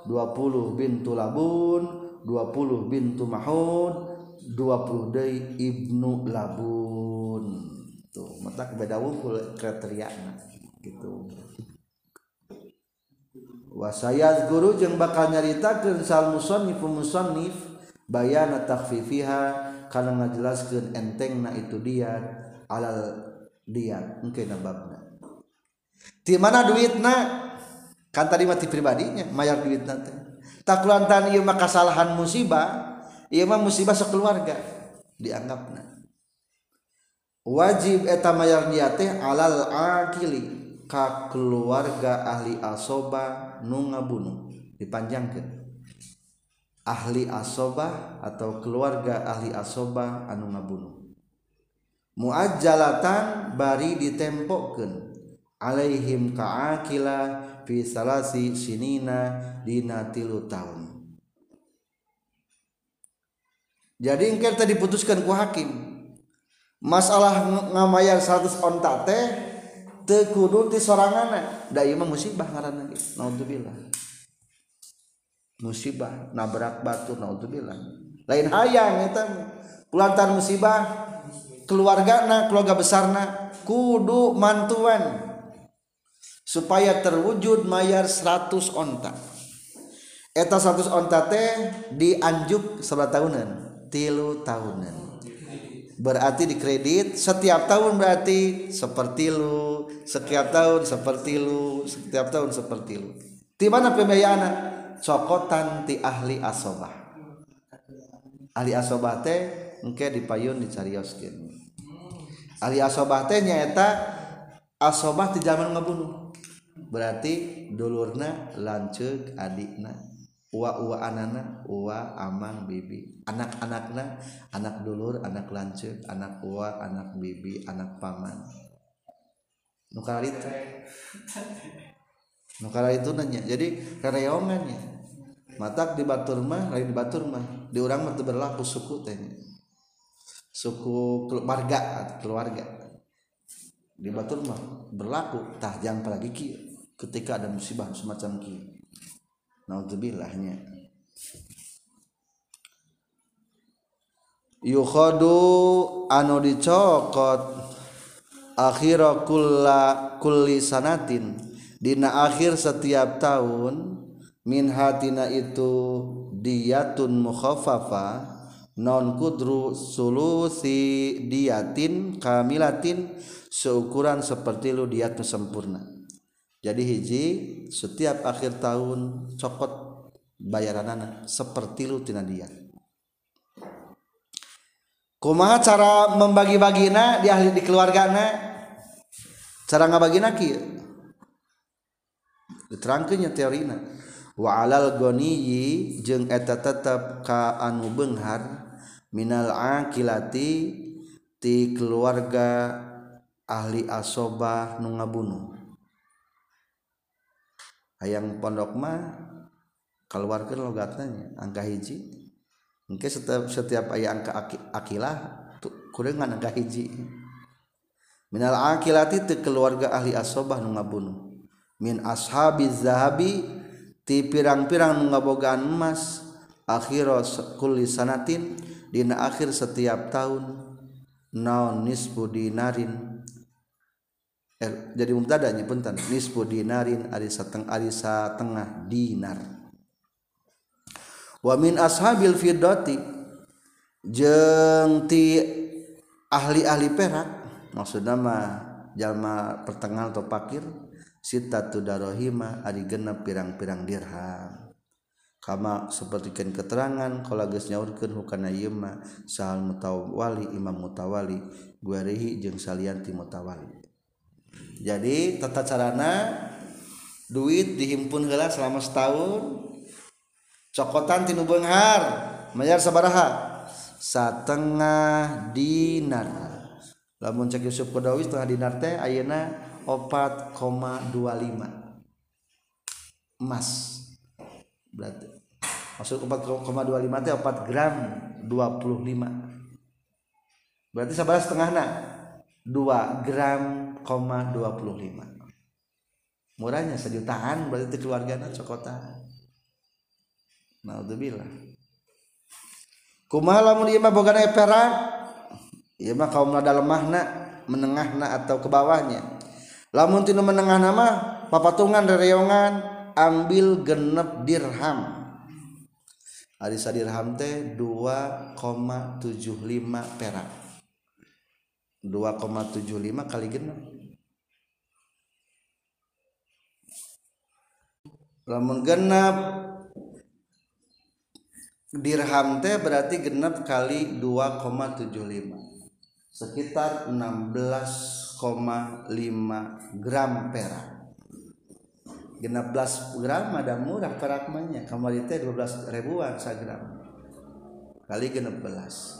20 bintu labun 20 bintu mahud 20 deui ibnu labun mutlak beda wukul kriteria gitu. Wasayat guru jeung bakal nyaritakeun sal musannif musannif bayana takfifiha kana ngajelaskeun entengna itu dia alal dia engke nababna di mana duitna? Kan tadi mati pribadinya mayar duit nanti tak lantan ieu mah kesalahan musibah ieu mah musibah sekeluarga dianggapna. wajib eta mayar dia teh alal akili ka keluarga ahli asoba nu ngabunuh. Dipanjangkeun. Ahli asoba atau keluarga ahli asoba anu ngabunuh. Muajjalatan bari ditempokkeun alaihim kaakila fi salasi sinina dina tilu tahun jadi engker tadi diputuskan ku hakim. Masalah ngamayar 100 onta teh teu kudu ti soranganna da ieu mah musibah ngaranna naudzubillah. Musibah nabrak batu naudzubillah. Lain hayang eta kulantar musibah keluargana keluarga besarna kudu mantuan supaya terwujud mayar 100 onta eta 100 onta teh dianjuk sabaraha tahunan tilu tahunan berarti dikredit setiap tahun berarti seperti lu setiap tahun seperti lu setiap tahun seperti lu. Di mana pembiayaan? Cokotan ti ahli asobah. Ahli asobah teh engke dipayun dicarioskeun ahli asobah teh nyaeta asobah ti zaman ngebunuh berarti dulurna lanceuk adikna. Uwa uwa anana uwa amang bibi. Anak-anakna anak dulur anak lanceuk anak uwa anak bibi anak paman. Nukara itu. Nukara itu nanya. Jadi kareongannya matak di batur mah lain di batur mah. Di orang mah berlaku suku teh suku keluarga keluarga. Di batur mah berlaku. Tah jangan apalagi ketika ada musibah semacam ki naudzubillah yukhadu anu dicokot akhira kulla kulli sanatin. Dina akhir setiap tahun min hatina itu diyatun mukhaffafa non kudru sulusi diatin kamilatin seukuran seperti lu diat sempurna jadi hiji setiap akhir tahun cokot bayaran anak seperti lu tina dia. Kumaha cara membagi-bagina di ahli di keluargana? Cara ngabagina kieu diterangkeunnya teorina. Wa alal goniyi jeung eta tetep ka anu beunghar minal akilati ti keluarga ahli asobah nu ngabunuh. hayang pondok mah keluarkan logatnya angka hiji. Mungkin setiap setiap ayat angka akilah kurangan angka hiji. Minal akilati te keluarga ahli asobah nu ngabunuh. Min ashabi zahabi ti pirang-pirang nu ngabogaan emas akhiro kulli sanatin dina akhir setiap tahun naon nisbu dinarin. Er, jadi mubtadanya punten. Nisfu dinarin ari sateng ari tengah dinar. Wa min ashabil fiddati jengti ahli-ahli perak maksud nama jalma pertengahan atau pakir sita tu darohima ari genep pirang-pirang dirham. Kama sepertikan keterangan kalau geus nyaurkeun hukana ieu mah sahal mutawali imam mutawali guarehi jeung salianti mutawali jadi tata carana duit dihimpun heula selama setahun cokotan tinu beunghar mayar sabaraha setengah dinar. Lamun cek Yusuf Kodawi setengah dinar teh ayeuna 4,25 emas. Berarti maksud 4,25 teh 4 gram 25 berarti sabar setengahna 2 gram 25 murahnya sejutaan berarti keluarganya cokotan Naudzubillah. Kumaha lamun ieu mah boga perak ieu mah kaum dalam lemahna menengahna atau ke bawahnya. Lamun tinu menengah nama papatungan rereongan ambil genep dirham. Ari dirham teh 2,75 perak. 2,75 kali genep lamun genep. Dirham teh berarti genap kali 2,75 sekitar 16,5 gram perak. Genap 11 gram ada murah perak mahnya kamari teh 12 ribuan sagram kali genap belas.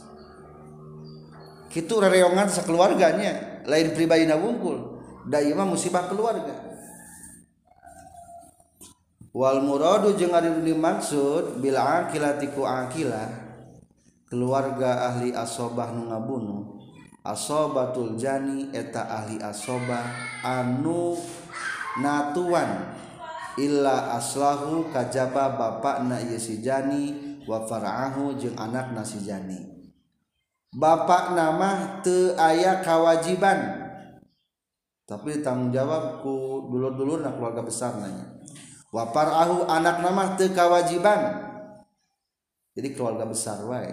Itu rereongan sekeluarganya. Lain pribadi nabungkul da mah musibah keluarga wal muradu jeung ari dimaksud bil akilatiku akilah keluarga ahli asobah nu ngabunuh. Asobatul jani eta ahli asobah anu natuan. Illa aslahu kajaba bapakna ieu si jani wa far'ahu jeung anakna si jani. Bapak nama te ayah kewajiban tapi tanggung jawab ku dulur-dulur keluarga besar nanya waparahu anak nama tekawajiban jadi keluarga besar wae.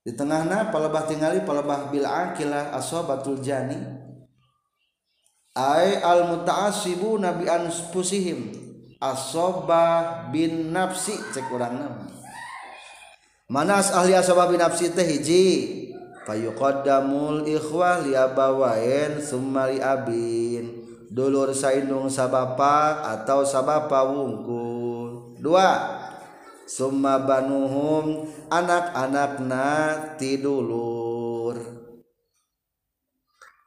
Di tengahna palebah tingali palebah bil akilah asobatul jani. Ay al mutaasibu nabi anfusihim. Asobah bin nafsi cek orang nama manas ahli asobah bin nafsi teh hiji. Fayuqaddamul ikhwah liabawain summa liabin. dulur sainung sabapa atau sabapa wungkul. Dua. Summa banuhum anak-anakna tidulur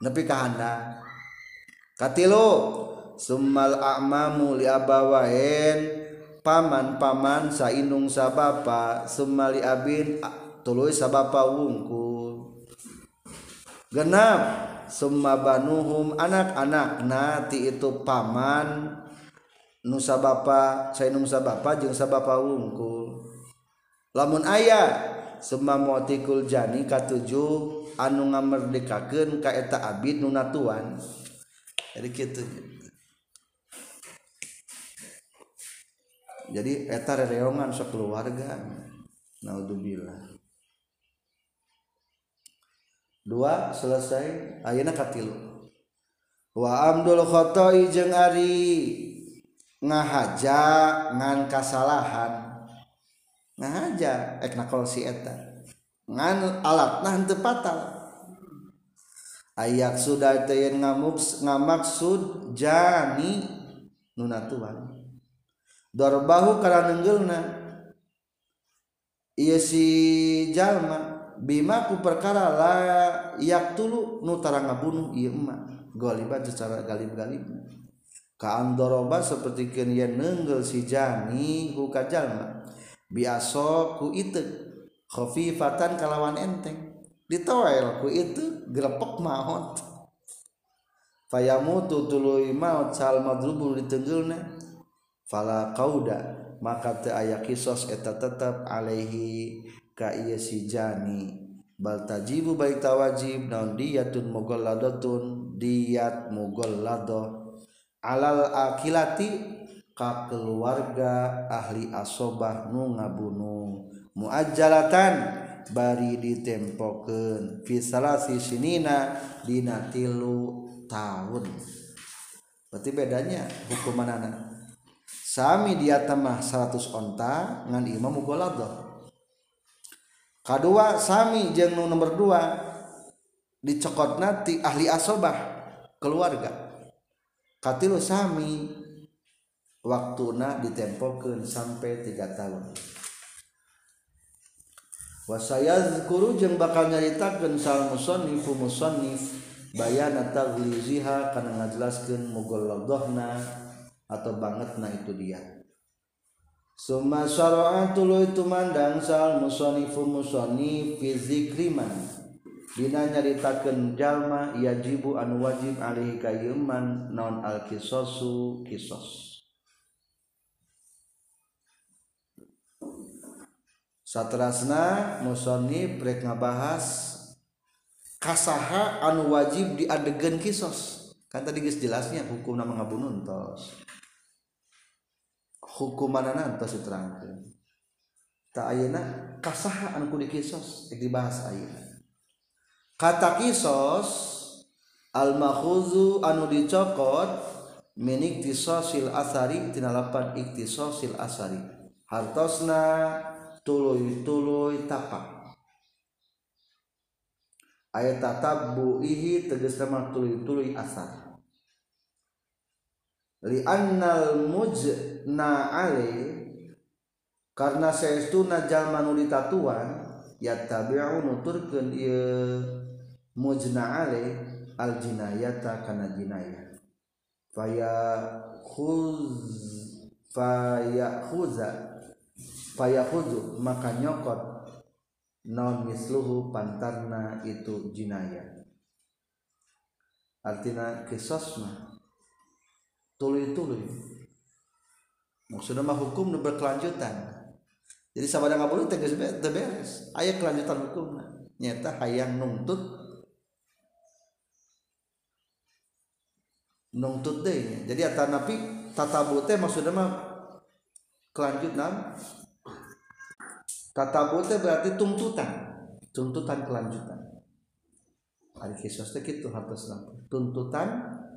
nepi kahanda katilu summal a'mamu li abawain paman-paman sainung sabapa. Summa li abin tuluy sabapa wungkul. Genap. summa banuhum anak-anak nati itu paman nusa bapa saya nusa bapa jeung sabapa wungkul. Lamun ayah summa motikul jani katujuh anu ngamerdekakeun ka eta abid nu natuan. Jadi kitu. Jadi eta rereongan sakeluarga naudzubillah dua selesai. Ayeuna katilu. Wa amdul khotoi jeung ari ngahaja ngan kasalahan. Ngahaja ek nakol si eta. Ngan alat nah henteu patal. Ayat sudah teu ngamuks ngamaksud jani nuna tuan. Dorbahu kana neunggeulna ieu si jalma. Bimaku perkara la yak tulu nutara ngabunuh ieu emak goliba secara galib-galib. Kaandoroba seperti kenya nenggel si jani huka jalma biaso ku itu khafifatan kalawan enteng ditoel ku itu grepek maot fayamutu tuluy maut sal madrubun ditenggelna fala kauda maka teu aya kisos eta tetep alaihi ka iya si jani. Bal tajibu baik tawajib naon diyatun mughalladatun diyat mughallado alal akilati ka keluarga ahli asobah nu ngabunuh muajalatan bari ditempokeun. Fi salasi sinina dina tilu tahun berarti bedanya hukuman anak sami dia tamah 100 onta ngan imam mugoladoh kedua sami jeung nu nomor dua dicokot nanti ahli asobah keluarga. Katilu sami waktuna ditempokeun sampai tiga tahun. Wasayazkuru jeung bakal nyaritakeun sal musannifu musannif bayana taghliziha kana ngajelaskeun mughalladhna atau bangetna itu dia Suma syara'ah tuluy tumandang sal musonifu musoni fi zikriman. Dina nyaritakan jalma yajibu anu wajib alihi kayuman non al kisosu kisos. Satrasna musoni prek ngabahas kasaha anu wajib diadegan kisos. Kan tadi jelasnya hukum nama ngabununtos hukumanana tos diterangkeun tak ayeuna kasahaan ku dikisos dibahas ayeuna kata kisos al mahuzu anu dicokot min iktisasil asari tina lapan iktisasil asari. Hartosna tuluy-tuluy tapak ayat tatabbu ihi tegas nama tuluy-tuluy asar. liannal mujna ale karena saestuna jalma nu ditatuan yattabi'u nuturkeun ieu mujna ale al jinayata kana jinayah faya khuz faya khuza faya khuzu maka nyokot non misluhu pantarna itu jinaya. Artinya kisosma tuluy tuluy maksudnya mah hukum berkelanjutan. Jadi sabada ngabulu tegas beres. Ayat kelanjutan hukum nyata hayang nungtut nungtut deh jadi atanapi tatabu teh maksudnya mah kelanjutan. Tatabu teh berarti tuntutan, tuntutan kelanjutan. Hari kisos teh kitu hartos tuntutan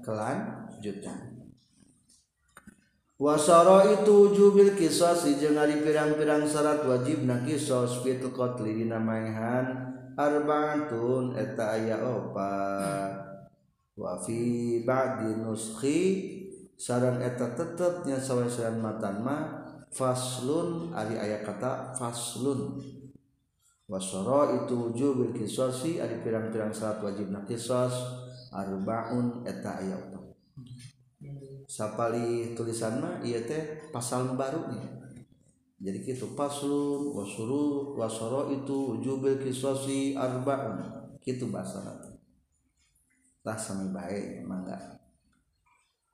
kelanjutan. Wasara itu jubil kisos jeung ari pirang-pirang syarat wajib na kisos fitul qatli dina maihan arbaatun eta aya opat. Wa fi ba'di nuskhi sareng eta tetep nya sawesean matan mah faslun ari ayat kata faslun. Wasoro itu wujub kisosi ari pirang-pirang salat wajib na kisos arbaun eta ayat sapali tulisan mah iya teh pasal baru nih. Jadi gitu paslun wasuru wasoro itu jubil kiswasi arbaun. Gitu bahasa nanti tah sami baik mangga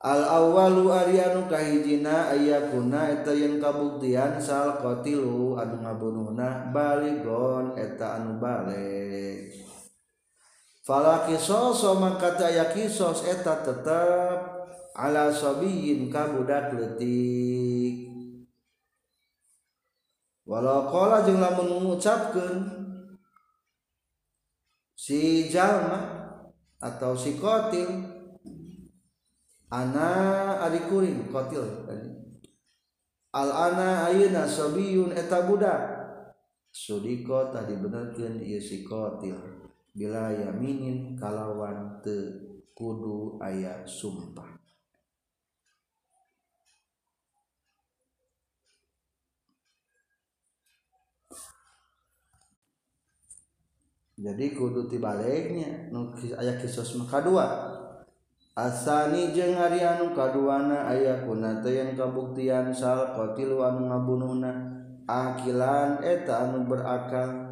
al awalu arianu kahijina ayakuna eta yang kabuktian sal qatilu anu ngabunuhna baligon eta anu balik. Fala kisos maka aya kisos eta tetap ala sobiyin ka budak letik walau kola jeung lamun mengucapkan si jalma atau si kotil ana adik kuring kotil tadi. Al ana ayuna sobiyun eta budak. Sudiko tadi benerkeun ieu si kotil. Bila yaminin kalawan te kudu ayat sumpah. Jadi kudu tibaliknya aya kisos maka dua asani jeung ari anu kaduana aya kunata yang kabuktian sal qatilu anu ngabunuhna akilan eta anu berakal.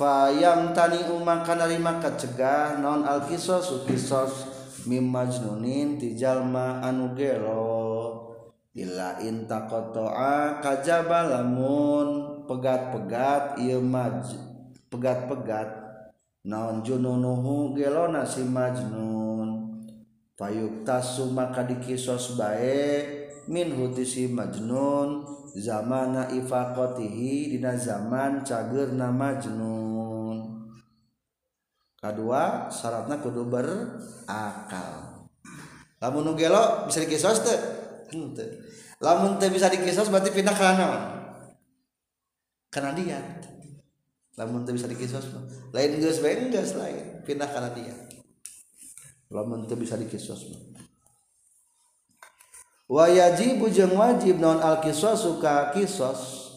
Fayam tani maka narima kacegah non al kisos? Kisos mim majnunin ti jalma anu gelo. Illa intaqata'a kajaba lamun pegat-pegat ieu maj pegat-pegat naon Jununuhu gelona si Majnun? Payuk tasu maka dikisos bae min huti si Majnun. Zamana ifaqatihi dina zaman cageurna Majnun. Kedua syaratnya kudu berakal. Lamun nu gelo bisa dikisos teh. Henteu lamun teu bisa dikisos berarti pindah kana kana dia. lamun teu bisa dikisos mah. Lain geus bae geus lain pindah kana dia lamun teu bisa dikisos mah. Wa yajibu jeung wajib naon al kisos suka kisos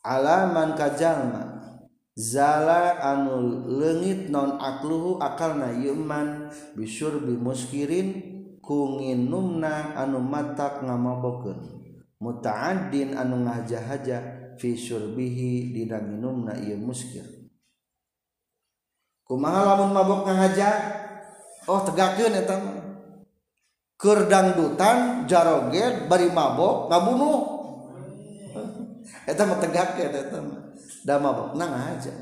alaman kajalma zala anu leungit non akluhu akalna yuman bisur bimuskirin kungin numna anu matak ngamabokeun. Muta'addin anu ngahaja-haja. Fi syurbihi dina minumna ieu muskir. Kumaha lamun mabok ngahaja? Oh tegakeun eta mah. Keur dangdutan jaroget bari mabok ngabunuh. Eta mah tegakeun eta mah. Da mabok nang aja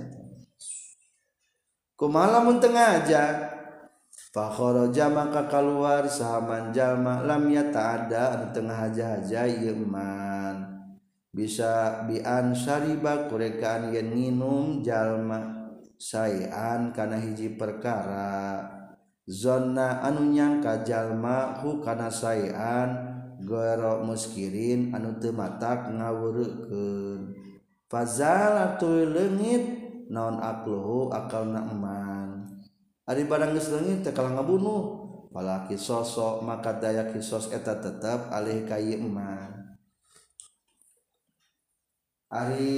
kumaha lamun teu ngahaja? Fakharaja maka keluar sahaman jalma lam yata'adda anu tengah haja-haja ieu man bisa biansariba kurekaan yen minum jalma sayan kana hiji perkara. Zona anu nyangka jalma hu kana sayan goro muskirin anu teu matak ngawureukeun fazalatu leungit naon akluhu akalna eman ari barang geus leungit teh kalah ngabunuh palaki sosok maka daya kisos eta tetep alih ka iman Ari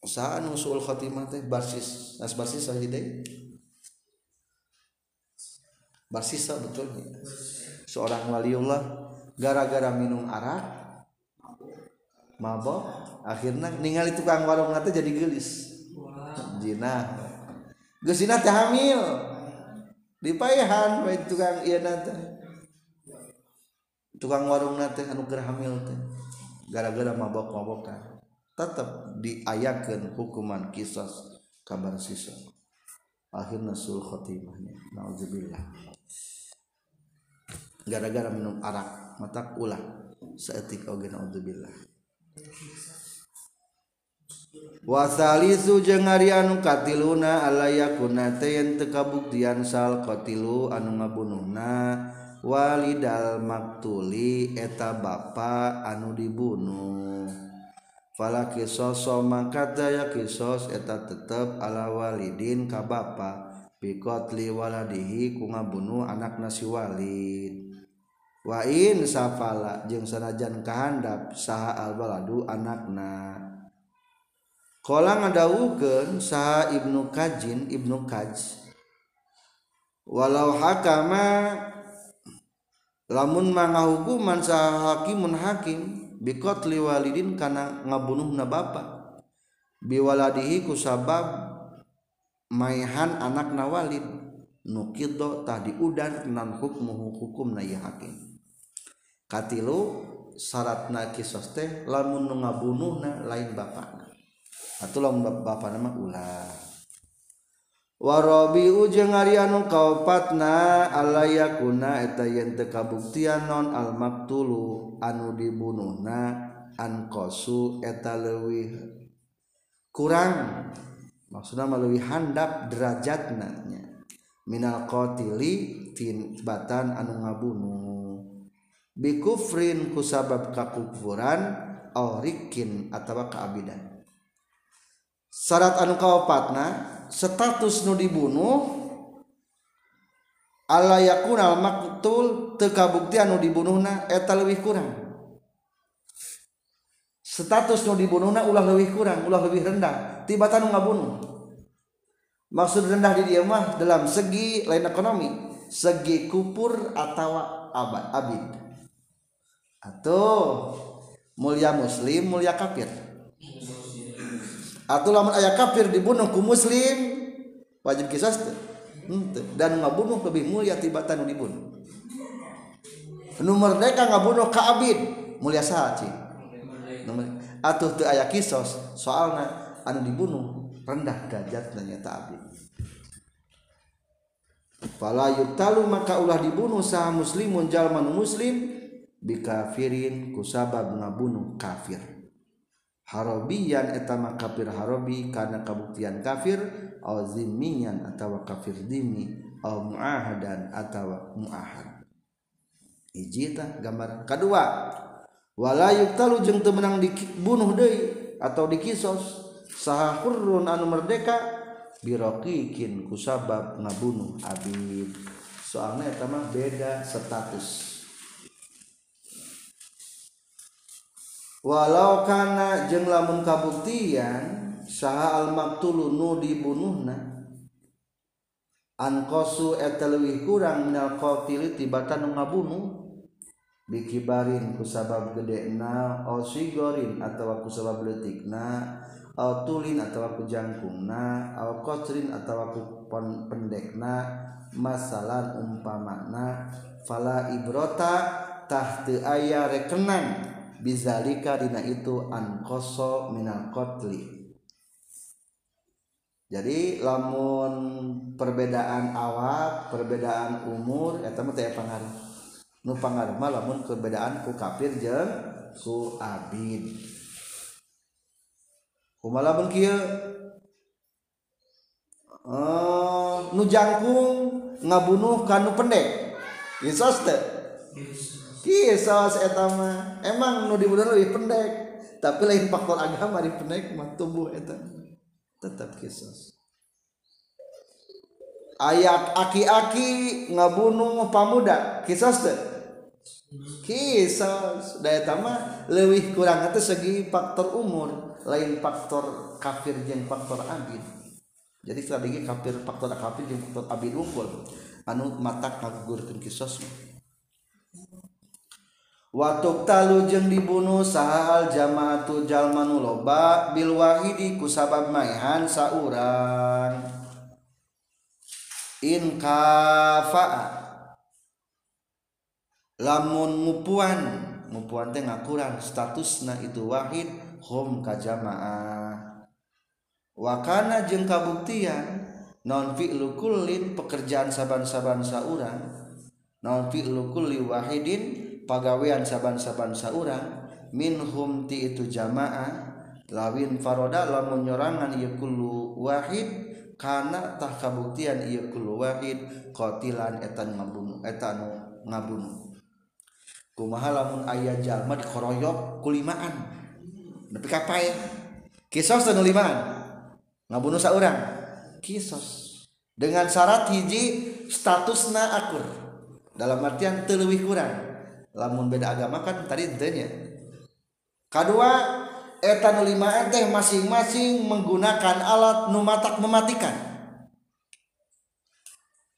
usaha nu suul khotimah teh barsis nas barsis sahih basis barsisa betul seorang waliullah gara-gara minum arak mabok akhirnya ningali tukang warung nanti jadi gelis. Jina. Gesina teh hamil. Dipayahan baik tukang iya nanti tukang warung nanti anu hamil teh. gara-gara mabok-mabokan tetap diayakan hukuman kisos kabar sisa. Akhirnya sul khotimahnya nauzubillah. Gara-gara minum arak mata ulah. Seetik oge naudzubillah wasalisu jeung ari anu katiluna alayakuna teu kabuktian sal qatilu anu ngabunuhna Walidal maktuli eta bapa anu dibunuh. Fala kisoso mangkata ya kisos eta tetep ala walidin ka bapa. Bikotli waladihi ku ngabunuh anak nasi walid. Wa in safala jeung sanajan kahandap saha albaladu anakna. Anakna ada ngadawukeun saha Ibnu Kajin Ibnu Kaj. Walau hakama lamun manga hukuman saha hakimun hakim bikot liwalidin karena ngabunuhna bapa. Biwaladihi ku sabab maihan anak nawalid nukido tadi udan nan hukmu hukum na hakim. Katilu syaratna kisos teh lamun ngabunuhna lain bapakna. Atau lamun bapak nama ulah. warobi ujeng Arnu kaupatna alayakuna eta yen kabuktian non almaktulu anu dibunuhna ankosu eta leuwih kurang maksudna leuwih handap derajatna nanya minal qatili tin batan anu ngabunuh. Bikufrin kusabab kakufuran aurikin atawa keabidan syarat anu kaopatna status nu dibunuh Allahyakkun almaktul tekabukti anu dibunuhna eta lebih kurang. Status nu dibunuhna ulah lebih kurang ulah lebih rendah. Tibatan nggak bunuh maksud rendah di dia mah dalam segi lain ekonomi segi kupur atau abad abid. Atau mulia muslim mulia kafir. Atau lamun ayah kafir dibunuh ku muslim wajib kisah dan ngabunuh lebih mulia tibatan dibunuh. Nu merdeka ngabunuh ka abid mulia sahaci atau tu ayah kisos soalnya anu dibunuh rendah derajatnya nyata abid fala yuktalu maka ulah dibunuh sah muslimun jalman muslim bikafirin kusabab ngabunuh kafir harobiyan etama kafir harobi karena kabuktian kafir au zimmiyan atau kafir dimi au muahadan atau muahad. Hiji tah gambar kedua wala yuktalu jeung teu menang dibunuh deui atau dikisos saha hurrun anu merdeka birokikin kusabab ngabunuh abid soalnya eta mah beda status. walau karena jeng lamun kabuktian saha almaktulu nu dibunuhna ankosu etelwi kurang minal qatil tibatan nu ngabunuh bikibarin kusabab gede na osigorin atau aku sabab letikna au tulin atau aku jangkungna au kotrin atau aku pendekna masalah umpamana fala ibrota tahte ayah rekenan. bizalika dina itu ankoso minal kotli jadi lamun perbedaan awak perbedaan umur eta mah teh pangaruh. Nu pangaruh mah lamun perbedaan ku kafir jeung ku abid. Kumaha lamun kieu? Uh, nu jangkung ngabunuh kanu pendek. Yesus teh. kisos etama emang nu di lebih pendek. Tapi lain faktor agama di pendek mah tubuh eta. Tetap kisos ayat aki-aki ngabunuh pamuda. Kisos deh kisos. Daya tama lebih kurang itu segi faktor umur lain faktor kafir yang faktor abid. Jadi strategi kafir faktor kafir yang faktor abid unggul anu matak ngagugurkeun kisos Watuk talu jeng dibunuh sahal jamaatu jalmanu loba bil wahidi kusabab maihan saurang. In kafa'a lamun mupuan mupuan teh ngakurang statusna itu wahid hum wa wakana jeung kabuktian non fi'lu kullin pekerjaan saban-saban saurang non fi'lu kulli wahidin pagawean saban-saban saurang minhum ti itu jamaah lawin faroda lamun nyorangan ieu kullu wahid kana tah kabuktian ieu kullu wahid qatilan etan ngabunuh etan ngabunuh kumaha lamun aya jalma dikoroyok kulimaan? Nepi ka pae kisos teu limaan ngabunuh saurang? Kisos. Dengan syarat hiji statusna akur. Dalam artian teu kurang lamun beda agama kan tadi intinya kedua etan lima teh masing-masing menggunakan alat numatak mematikan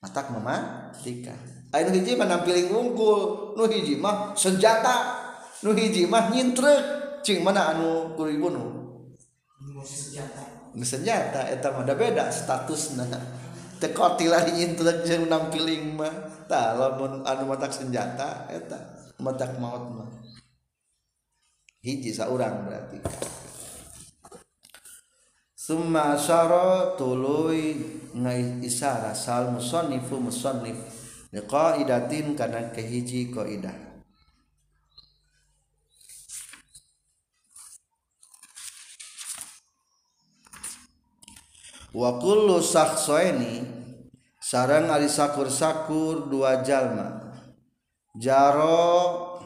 matak mematikan Ayo hiji mah nampiling unggul, nu hiji mah senjata, nu hiji mah nyintrek, cing mana anu kudu dibunuh? Senjata. Senjata eta mah da beda statusna. Teu kotilah nyintrek jeung nampiling mah. Tah lamun anu matak senjata eta matak maut mah. Hiji saurang berarti. Summa asyara tuluy isara sal musannifu musannif. Liqaidatin kana kehiji qaidah. Wa kullu sakhsaini sarang ari sakur-sakur dua jalma jaro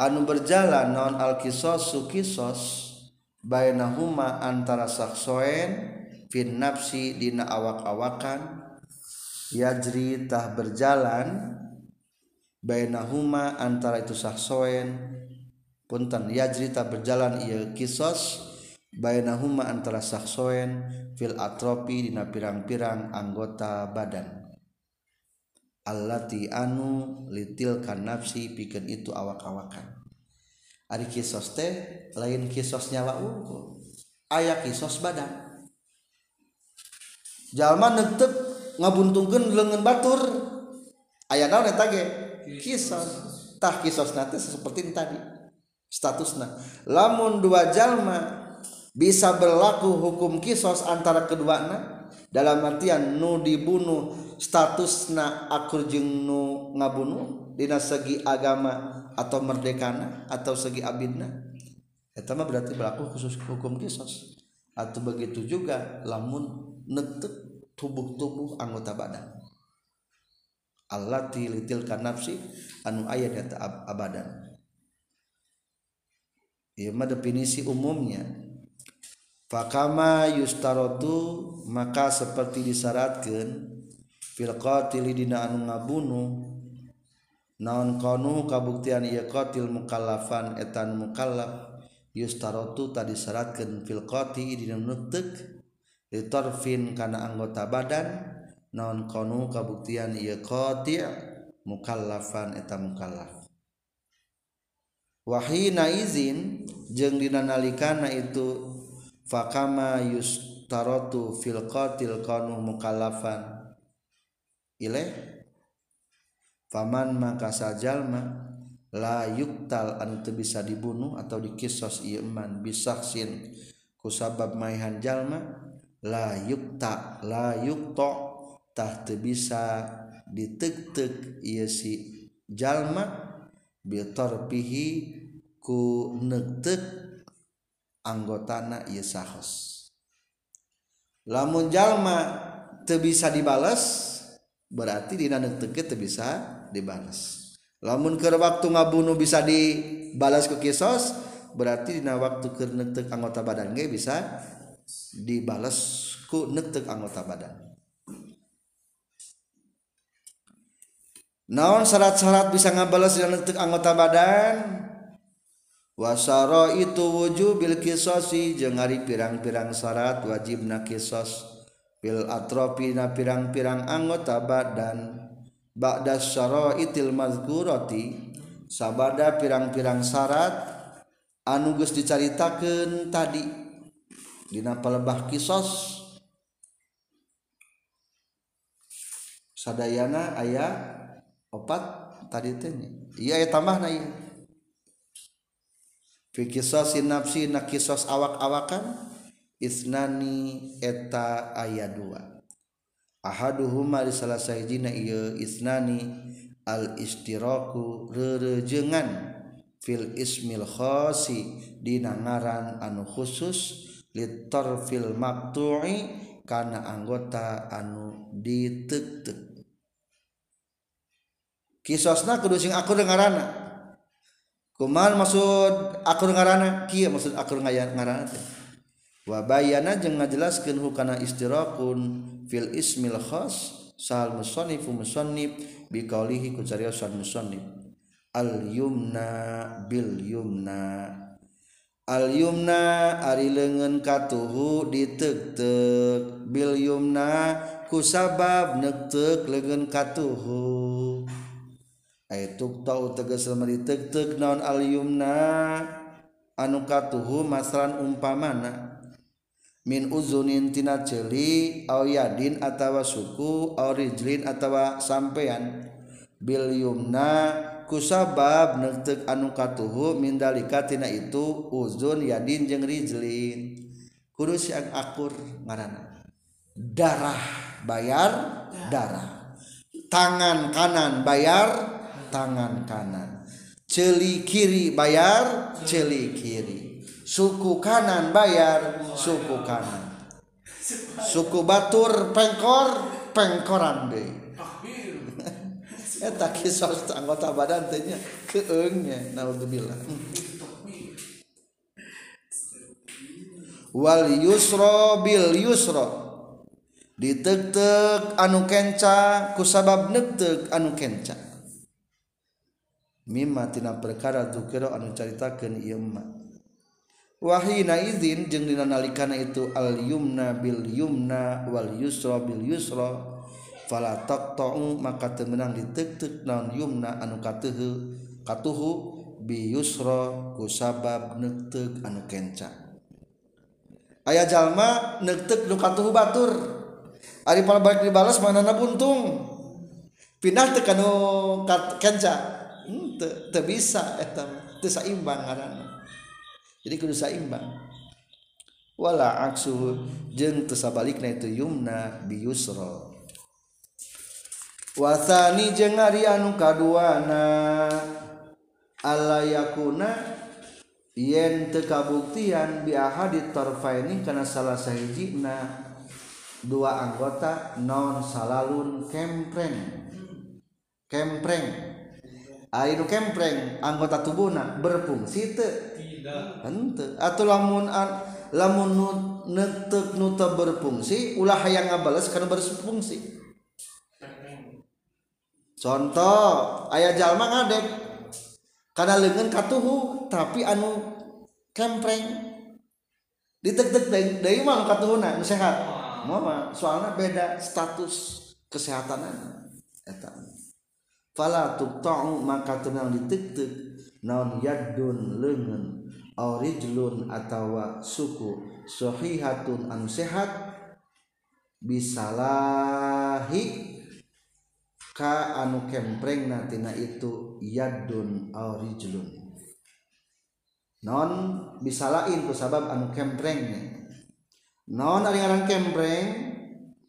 anu berjalan non alkisos sukisos bainahuma antara saksoen fin nafsi dina awak-awakan yajri tah berjalan bainahuma antara itu saksoen punten yajri tah berjalan ieu kisos bainahuma antara saksoen fil atropi dina pirang-pirang anggota badan allati anu litilkan nafsi pikeun itu awak-awakan. Ari kisos teh lain kisos nyawa unggul aya kisos badan. Jalma neuteup ngabuntungkeun leungeun batur. Aya naon eta ge? Kisos. Tah kisos nanti seperti tadi. Statusna. Lamun dua jalma bisa berlaku hukum kisos antara keduanya dalam artian nu dibunuh statusna akur jeung nu ngabunuh dina segi agama atau merdekana atau segi abidna eta mah berarti berlaku khusus hukum kisos. Atau begitu juga lamun netek tubuh-tubuh anggota badan. Allati litil nafsi anu aya di abadan. Ieu mah definisi umumnya fakama yustarotu maka seperti disyaratkan fil qatili dina anu ngabunuh naon kanu kabuktian ieu qatil mukallafan etan mukallaf yustarotu tadi syaratkeun fil qati dina nutek litorfin kana anggota badan naon kanu kabuktian ieu qati mukallafan eta mukallaf. Wahina izin jeung dina nalikana itu fakama yustarotu fil qatil kanu mukallafan. Ilaih faman maka sajalma la yuktal anu teu bisa dibunuh atau dikisos ieu man bisaksin ku sabab maihan jalma la yukta la yukto tah teu bisa ditek-tek ieu si jalma bi tarfihi ku nektek anggotana ieu sahos. Lamun jalma teu bisa dibales berarti dina neuteukeun teu bisa dibales. Lamun keur waktu ngabunuh bisa dibalas ku kisos berarti dina waktu keur neuteuk anggota badan ge bisa dibalas ku neuteuk anggota badan. Naon syarat-syarat bisa ngabales dan anggota badan? wasaro itu wujud Bil kisosi jeung hari pirang-pirang syarat wajib na kisos. Bil atropi na pirang-pirang anggota badan. Ba'da syaro itil mazguroti Sabada pirang-pirang syarat anugus dicaritakan tadi. Dina pelebah kisos. Sadayana ayah opat tadi tanya Iya ayah tambah na iya fikisosin nafsi na kisos awak-awakan isnani eta aya dua. Ahaduhuma di salah sayjina iya isnani al istiraku rerejengan fil ismil khosi dina ngaran anu khusus litor fil maktu'i karena anggota anu ditek-tek. Kisosna kudu sing aku dengarana. Kumaha maksud aku dengarana kieu maksud aku dengarana teh? Wa bayana hukana istirakun fil ismil khas sal musannifu musannif bi qaulihi ku musannif. Al yumna bil yumna. Al yumna ari leungeun katuhu ditek-tek. Bil yumna ku sabab nektek leungeun katuhu tuk tau teges meritek naon alyumna anu katuhu masalan umpamana? Min uzunin tina celi aw yadin atawa suku aw rijlin atawa sampean bil yumna kusabab neuteuk anu katuhu min dalika tina itu uzun yadin jeung rijlin. Kudu siang akur ngaranna. Darah bayar darah. Tangan kanan bayar tangan kanan. Celi kiri bayar celi kiri. Suku kanan bayar suku kanan. Suku batur pengkor pengkoran deh eta kisah anggota badan tehnya keengnya naudzubillah. Wal yusro bil yusro ditek-tek anu kenca kusabab nektek anu kenca mimatina perkara dzukira anu caritakeun ieu mah. Wahina izin jeung dina nalikana itu al yumna bil yumna wal yusra bil yusra fala taqta'u maka teu meunang ditek-tek naon yumna anu katuhu katuhu bi yusra ku sabab neuteuk anu kenca. Aya jalma neuteuk nu katuhu batur. Ari pal balik dibalas manana buntung. Pindah teu kanu kenca. teu bisa eta teu saimbang ngaranna. Jadi kudu saimbang wala aksu jeung teu sabalikna itu yumna bi yusra wasani jeung ari anu kaduana. Alla yakuna yen teu kabuktian bi ahadit tarfaini kana salah sahijina. Dua anggota non salalun kempreng. Kempreng. Ainu kempreng anggota tubuhna berfungsi teu. Tidak. Henteu. Atuh lamun lamun netek nuta berfungsi ulah hayang ngabales karena berfungsi. Contoh ayah jalma ngadek karena lengan katuhu tapi anu kempreng. Ditek-tek dari mana katuhuna sehat. Mama soalnya beda status kesehatan eta fala tuqta'u maka tenang ditek-tek. Naon yadun lengan. Orijlun atau suku. Sahihatun anu sehat. Bisalahi. Ka anu kempreng natina itu yadun orijlun non bisa lain ku sabab anu kempreng non ari ngaran kempreng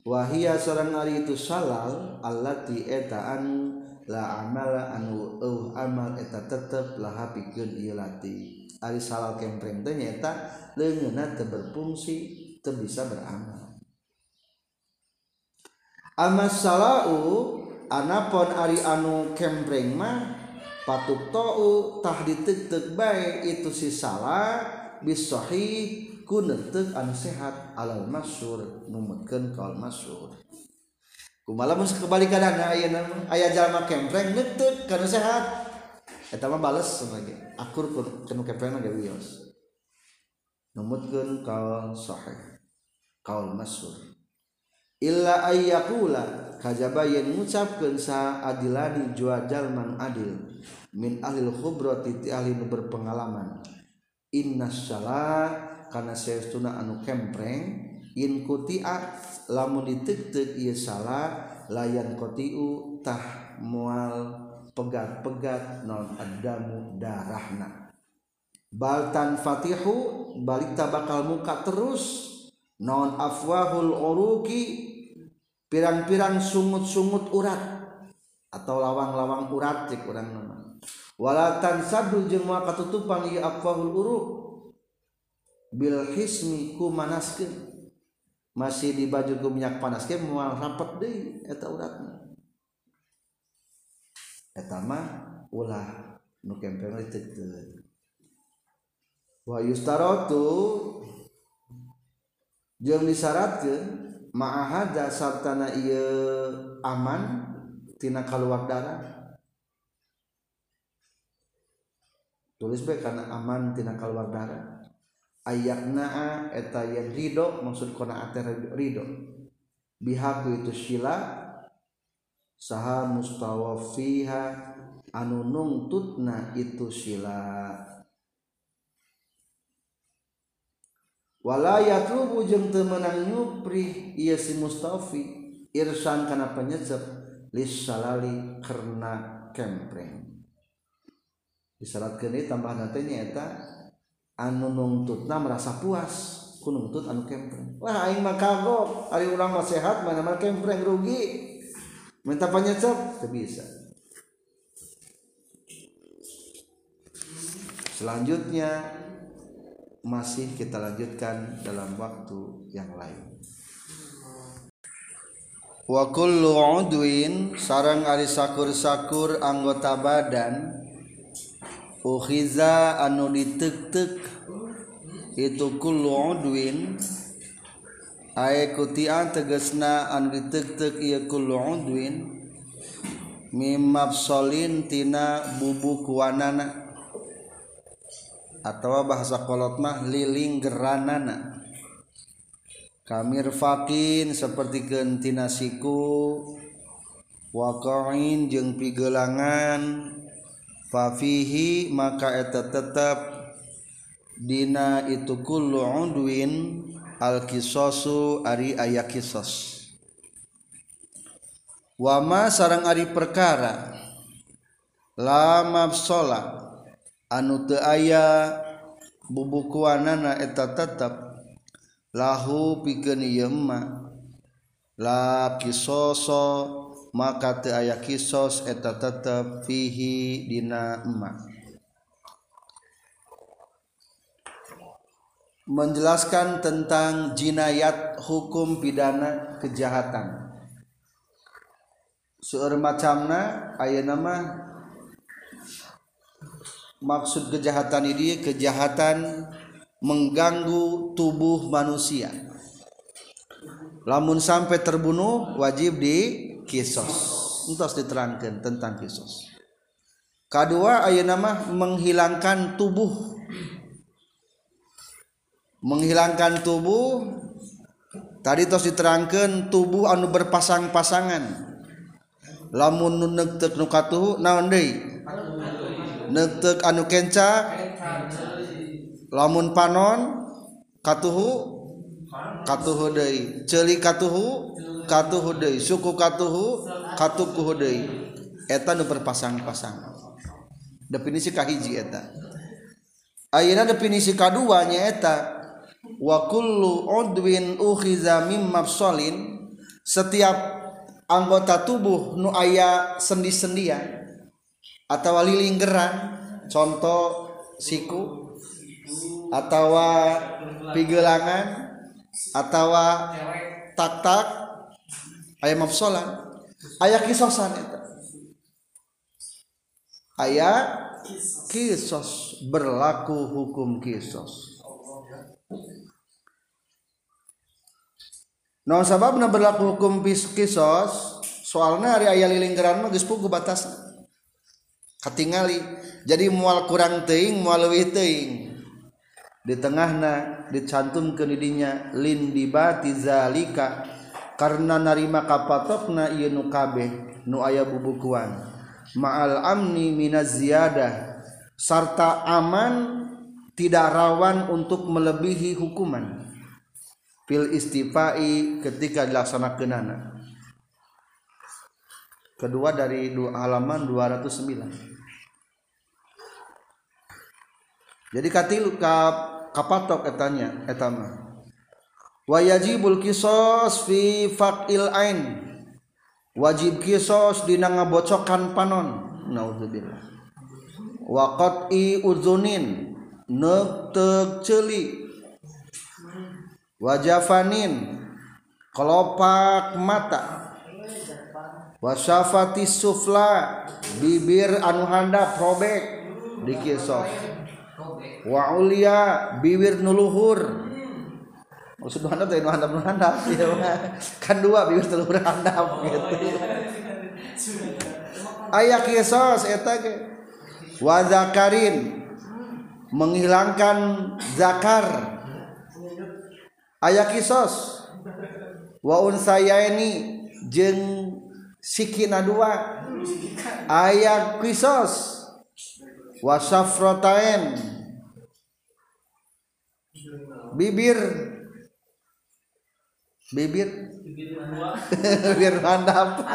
wahia seorang ari itu salal allati eta anu la amala anu uh, amal eta tetep laha pikeun ieu latih ari salal kempreng teh nyaeta leungeunna teu berfungsi teu bisa beramal. Amas salau anapon ari anu kempreng mah patuk tau tah diteuk bae itu si salah bisohi ku anu sehat alal masyur numutkeun kaul masyur. malam ayeuna aya jalma kempreng neuteuk kana sehat. Eta mah bales sebagai akur kana kempreng ge wios. Numutkeun kaul sahih kaul masyhur. Illa ayyakula kajaba yen ngucapkeun sa adilani jua jalman adil min ahli khubrati ti ahli nu berpengalaman. Innas salah kana saestuna anu kempreng in kutia lamun ditek-tek ieu salah layan kotiu tah mual pegat-pegat non adamu darahna. Baltan fatihu balita bakal muka terus. Non afwahul uruki pirang-pirang sungut-sungut urat. Atau lawang-lawang urat cek orang nama. Walatan sabdu jeung moal katutupan ieu afwahul uruk. Bil hismi ku manaskeun masih di baju ke minyak panas ke mual rampet deui eta uratna eta mah ulah nu kempeng teu wa yustaratu jeung disyaratkeun ma'ahada sartana ieu aman tina kaluar darah. Tulis bae karena aman tina kaluar darah. ayak naa eta yang ridho maksud kona ridho bihaku itu sila saha mustawafiha anu nungtutna itu sila. Wala yatlubu jeung teu meunang nyupri ieu si Mustafi irsan kana penyecep lis salali karena kempreng. Disalatkeun ieu tambahan teh eta anu nungtutna merasa puas. Ku nungtut anu kempreng. Wah aing mah kagok. Ari urang mah sehat mana mah kempreng rugi. Minta penyecap bisa. Selanjutnya masih kita lanjutkan dalam waktu yang lain. Wa kullu udwin sarang ari sakur-sakur anggota badan ukhiza anu ditek-tek. Itu kullu udwin. Ae kutian tegesna anu ditek-tek ieu kullu udwin. Mimafsolin tina bubuk wanana atau bahasa kolot mah liling geranana. Kamir fakin seperti gentina siku wakoin jeng pigelangan. fafihi maka eta tetap dina itu kullu udwin al kisosu ari aya kisos. Wama sarang ari perkara lama sholat anu teu aya bubukuanana eta tetap lahu pikeun ieu mah la kisoso maka teu aya kisos eta tetep fihi dina emak. Menjelaskan tentang jinayat hukum pidana kejahatan. Seueur macamna aya nama maksud kejahatan ini kejahatan mengganggu tubuh manusia. Lamun sampai terbunuh wajib di kisos entos diterangkan tentang kisos kedua ayo nama menghilangkan tubuh. Menghilangkan tubuh. Tadi tos diterangkan tubuh anu berpasang-pasangan. Lamun nu nektek nu nukatuh naon deui? Nektek anu kenca? Lamun panon katuhu? Katuhu deui. Ceuli katuhu? Katuhu deui suku katuhu katukuhu deui. Eta nu berpasang-pasang definisi kahiji eta. Ayeuna definisi kadua nyaeta wa kullu udwin ukhiza mim setiap anggota tubuh nu aya sendi-sendian atau lilinggeran contoh siku atau pigelangan atau tak-tak aya mafsalan aya kisosan eta aya kisos. Berlaku hukum kisos. Non sababna berlaku hukum kisos soalnya hari ayah lilinggeran mah geus puguh batas katingali. Jadi mual kurang teing mual leuwih teing di tengahna dicantumkeun didinya lin dibati zalika karena narima kapatokna ieu nu kabeh nu aya bubukuan. Ma'al amni minaz ziyadah sarta aman tidak rawan untuk melebihi hukuman. Fil istifai ketika dilaksanakeunana. Kedua dari dua halaman 209 jadi katilu ka kapatok etanya etama wayajibul kisos fi faqil ain. Wajib kisos dina ngabocokan panon. Naudzubillah wa qat'i udzunin neuteg ceuli. Wajafanin. Kelopak mata. Wasafati sufla. Bibir anu handap robek dikisos wa ulia bibir nuluhur maksud handap teh nu handap nu handap kan dua bibir nuluhur handap gitu. aya kisos eta ge. Wa zakarin. Menghilangkan zakar. Aya kisos. Wa unsayaini. Jeung sikina dua. Aya kisos. Wa bibir bibir bibir handap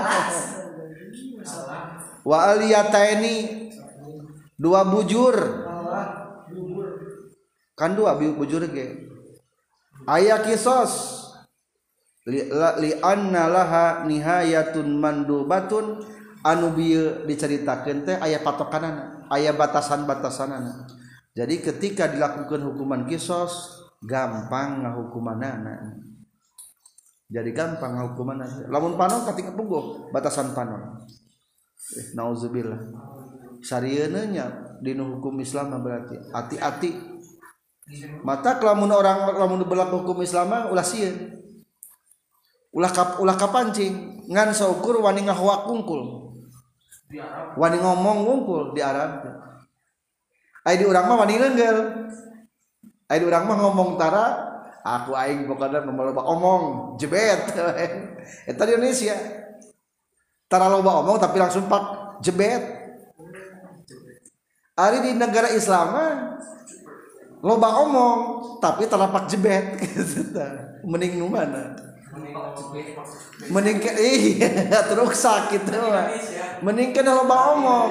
wa aliyataini dua bujur. Kan dua bujur ge. Aya kisos. Li, li anna laha nihayatun mandubatun. Anu bieu diceritakeun teh aya patokanana aya batasan-batasanana. Jadi ketika dilakukan hukuman kisos gampang ngahukumanana jadi gampang ngahukumanana lamun panon katika puguh batasan panon eh, nauzubillah. Sarieuna nya dinu hukum Islam berarti hati-hati. Mata kelamun orang lamun berlaku hukum Islam ulah sieun. Ulah kap ulah kapancing. Ngan saukur wani ngahwa kungkul wani ngomong ngungkul di Arab. Ai di urang mah wani leungeul ai di urang mah ngomong tara aku aing pokoknya loba omong jebet. Eta di Indonesia. Tara loba omong tapi langsung pak jebet. Ari di negara Islam loba omong tapi tara pak jebet. Mending nu mana? Mending ke iya terus sakit mending ke loba omong.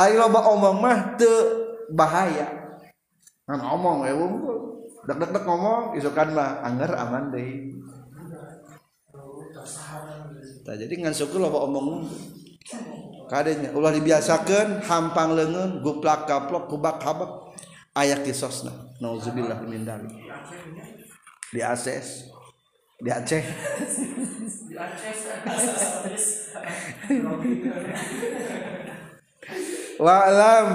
Ayo loba omong mah teu bahaya. Kan omong ya wong dek-dek ngomong isukan mah anger aman deh. Nah, jadi ngan syukur loba omong kadenya ulah dibiasakan hampang lengan guplak kaplok kubak habak ayak kisosna nauzubillah min dalik. Di Aceh di Aceh. Wa'lam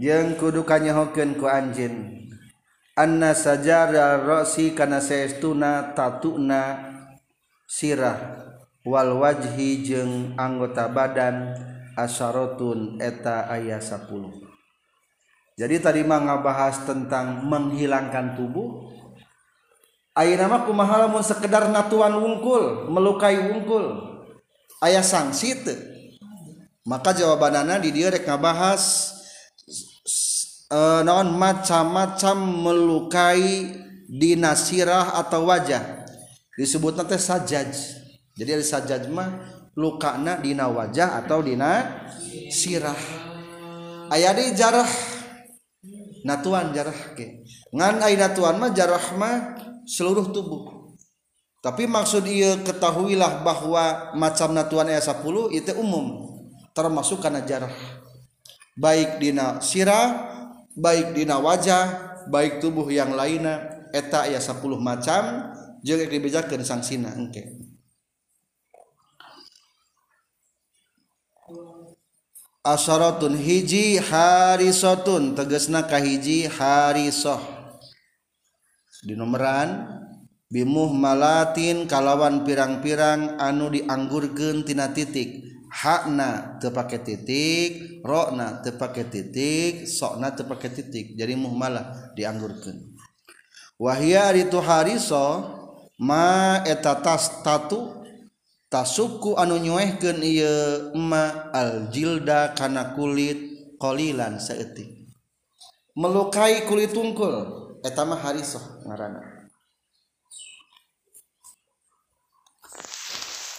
yang kudu kanyahokeun ku anjin anna sajara rosi kana saestuna tatuna sirah wal wajhi jeung anggota badan asyaratun eta aya 10 jadi tadi mah ngabahas tentang menghilangkan tubuh Ayeuna mah kumaha lamun sekedar natuan wungkul, melukai wungkul. Aya sanksi teu? Maka jawabanana di dieu rek ngabahas Eh, uh, non macam-macam melukai dina sirah atau wajah. Disebut nanti sajaj. Jadi ada sajaj mah lukana dina wajah atau dina sirah. Ayah di jarah. Natuan jarah ke? Ngan ayah natuan mah jarah mah seluruh tubuh. Tapi maksud ia ketahuilah bahwa macam natuan ayat 10 itu umum. Termasuk karena jarah. Baik dina sirah baik dina wajah baik tubuh yang lainnya eta ya 10 macam jeung dibejakeun sangsina engke. Asyaratun hiji harisotun tegesna kahiji harisoh di nomoran bimuh malatin kalawan pirang-pirang anu dianggurkeun tina titik. hakna tepake titik rokna tepake titik sokna tepake titik. Jadi muhmalah dianggurkan wahia itu hariso ma eta tas tatu tasuku anu nyuehkeun ieu ma aljilda kana kulit qalilan saeutik melukai kulit tungkul eta mah harisoh ngaranna.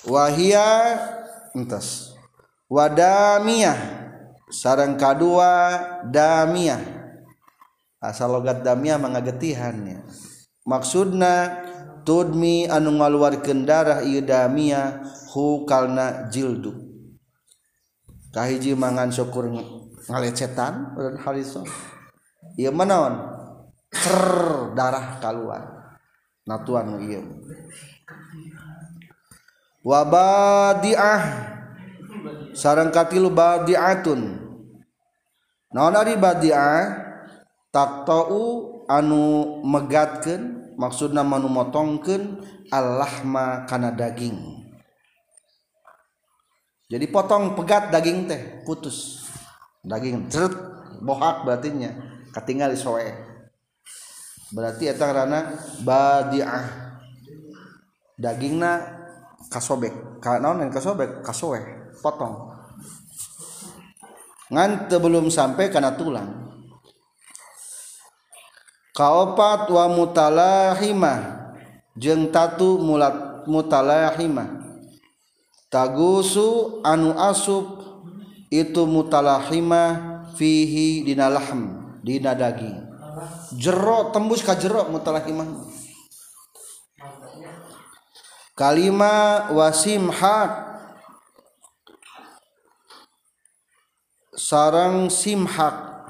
Wahia entas wadamiyah. Sarang kedua damiyah. Asal logat damiyah mangagetihannya maksudna tudmi anu ngaluarkeun darah ieu damiyah hu kalna jildu. Kahiji mangan syukur ngalecetan dan hariso ieu manaon cer darah kaluar. Natuan ieu. wabadiah sarang katilu badiatun. Naon ari badiah? Taktau anu megatkeun maksudna manu motongkeun allahma kana daging. Jadi potong pegat daging teh putus. Daging ceret bohak berartinya ketinggal soe berarti eta karena badiah. Dagingna kasobek. Naon yang kasobek? Kasoe potong. Ngan belum sampai karena tulang. Kaopat wa mutalahimah. Jeng tatu mulat mutalahimah. Tagusu anu asup. Itu mutalahimah fihi dina lahm dina daging. Jero tembus ka jero kalima wasimhat sarang simhak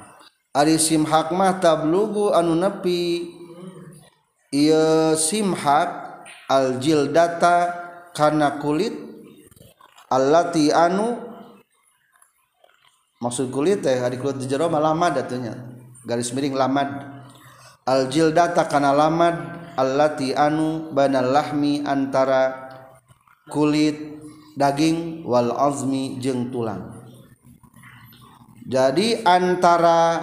ari simhak mah tablugu anu nepi. Ieu simhak aljildata kana kulit allati anu maksud kulit teh ari kulit di jero mah lamad atunya. Garis miring lamad. Aljildata kana lamad. allati anu banal lahmi antara kulit daging wal azmi jeung tulang. Jadi antara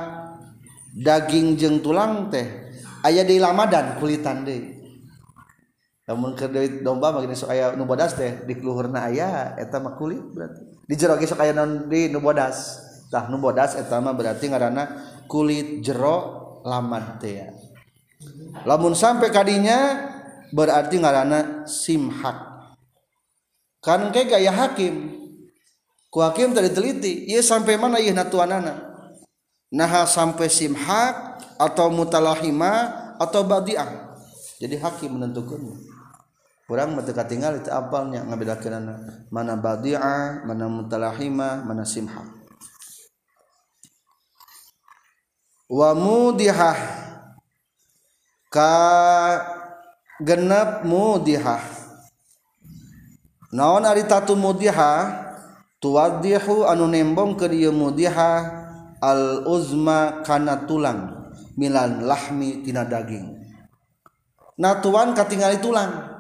daging jeung tulang teh aya di lamadan kulitan deh namun ke duit domba makin sok aya nu bodas teh di luhurna aya eta mah kulit berarti. Di jero ge sok aya non di nu bodas. Tah nu bodas eta mah berarti ngaranna kulit jero lamad teh ya. Lamun sampai kadinya berarti ngarana simhak kan kayak gaya hakim. Ku hakim tadi teliti iya sampai mana iya natuanana? Nah sampai simhak atau mutalahima atau badiah. Jadi hakim menentukan kurang mereka tinggal itu apalnya ngabedakan mana badi'ah mana mutalahimah mana simha wa mudihah ka genep mudihah. Naon ari tatu mudihah? Tuwaddihu anu nembong ke dieu mudihah al uzma kana tulang milan lahmi tina daging. Natuan katingali tulang.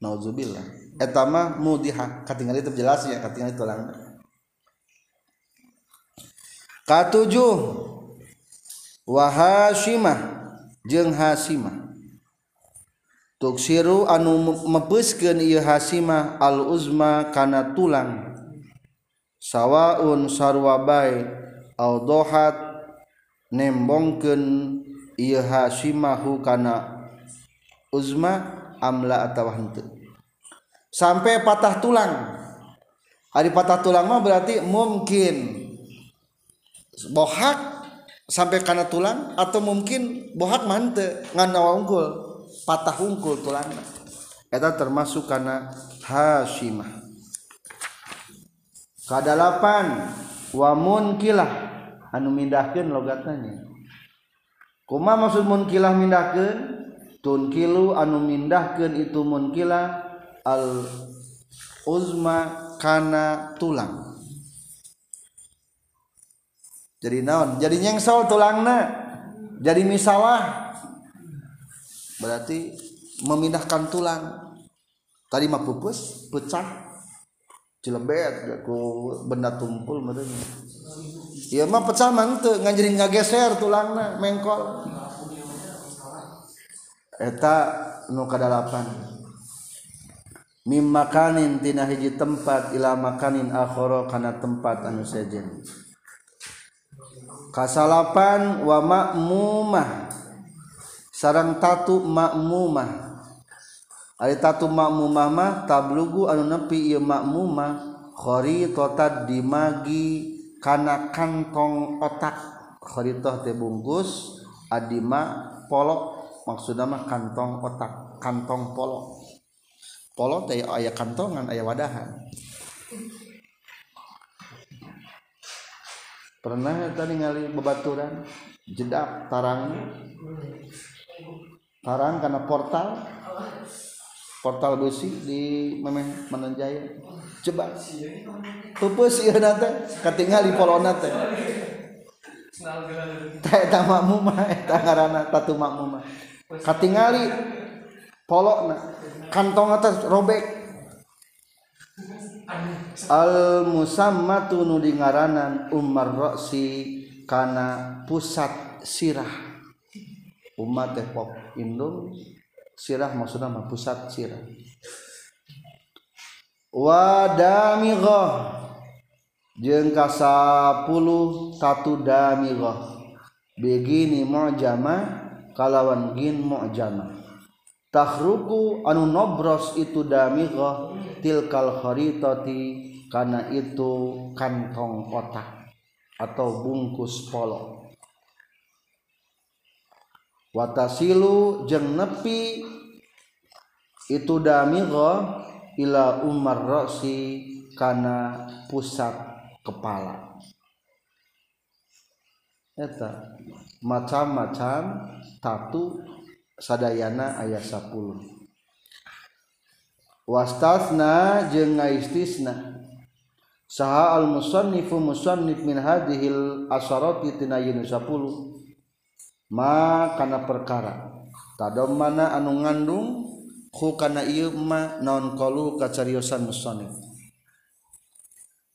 Nauzubillah. Etama mudihah. Katingali terjelasnya katingali tulang. Katujuh. Wa hasyimah jeung hasimah. Tuksiru anu mepeskeun ieu hasimah al uzma kana tulang. Sawaun sarwa bae au dohat nembongkeun ieu hasimahu kana uzma amla atawa henteu. Sampai patah tulang. Hari patah tulang mah berarti mungkin. Bohak. sampai karena tulang atau mungkin bohak mante nganawa unggul patah unggul tulang eta termasuk karena hasimah kadalapan wa munkilah anu mindahkeun logatna kuma maksud munkilah mindahkeun? Tunkilu anu mindahkeun itu munkilah al uzma kana tulang. jadi naon? Jadi nyengsol tulangna. Jadi misalah. Berarti memindahkan tulang. Tadi mah pupus pecah. Cilembet ku benda tumpul merenya iya mah pecah manteu ngajarin ngageser tulangna mengkol. Eta nu kadalapan. Mim makanin tina hiji tempat ila makanin akhara kana tempat anu sejen. kasalapan wa ma'mumah. Sarang tatu ma'mumah. Ari tatu ma'mumah mah tablugu anu nepi ieu ma'mumah kharitotad dimagi kana kantong otak. Kharitah teh bungkus adima polok. Maksudna mah kantong otak kantong polok. Polok teh aya kantongan aya wadahan. pernah tadi ningali bebaturan? Jedak tarang. Tarang karena portal. Portal besi di memeh menanjaya coba. Pupus ieu nate di polona teh. Teh eta makmum mah eta ngaranna tatu makmum. Mah katingali polona kantong atas robek. Al musammatu nu ngaranan umar roksi kana pusat sirah. Umat teh pop indung sirah maksudnya mah pusat sirah. Wa damighah jeung ka 10 tatu damighah begini mu'jama kalawan gin mu'jama tahruku anu nobros itu damighah tilkal kharitati karena itu kantong otak atau bungkus polo. Watasilu jeng nepi itu damighah ila umar roksi karena pusat kepala. Eta macam-macam tatu sadayana ayat 10 wastasna jeung ngaistisna. Saha al musannifu musannif min hadhil asharati tina 10 ma kana perkara. Tadomana anu ngandung ku kana ieu ma naon qalu kacariosan musannif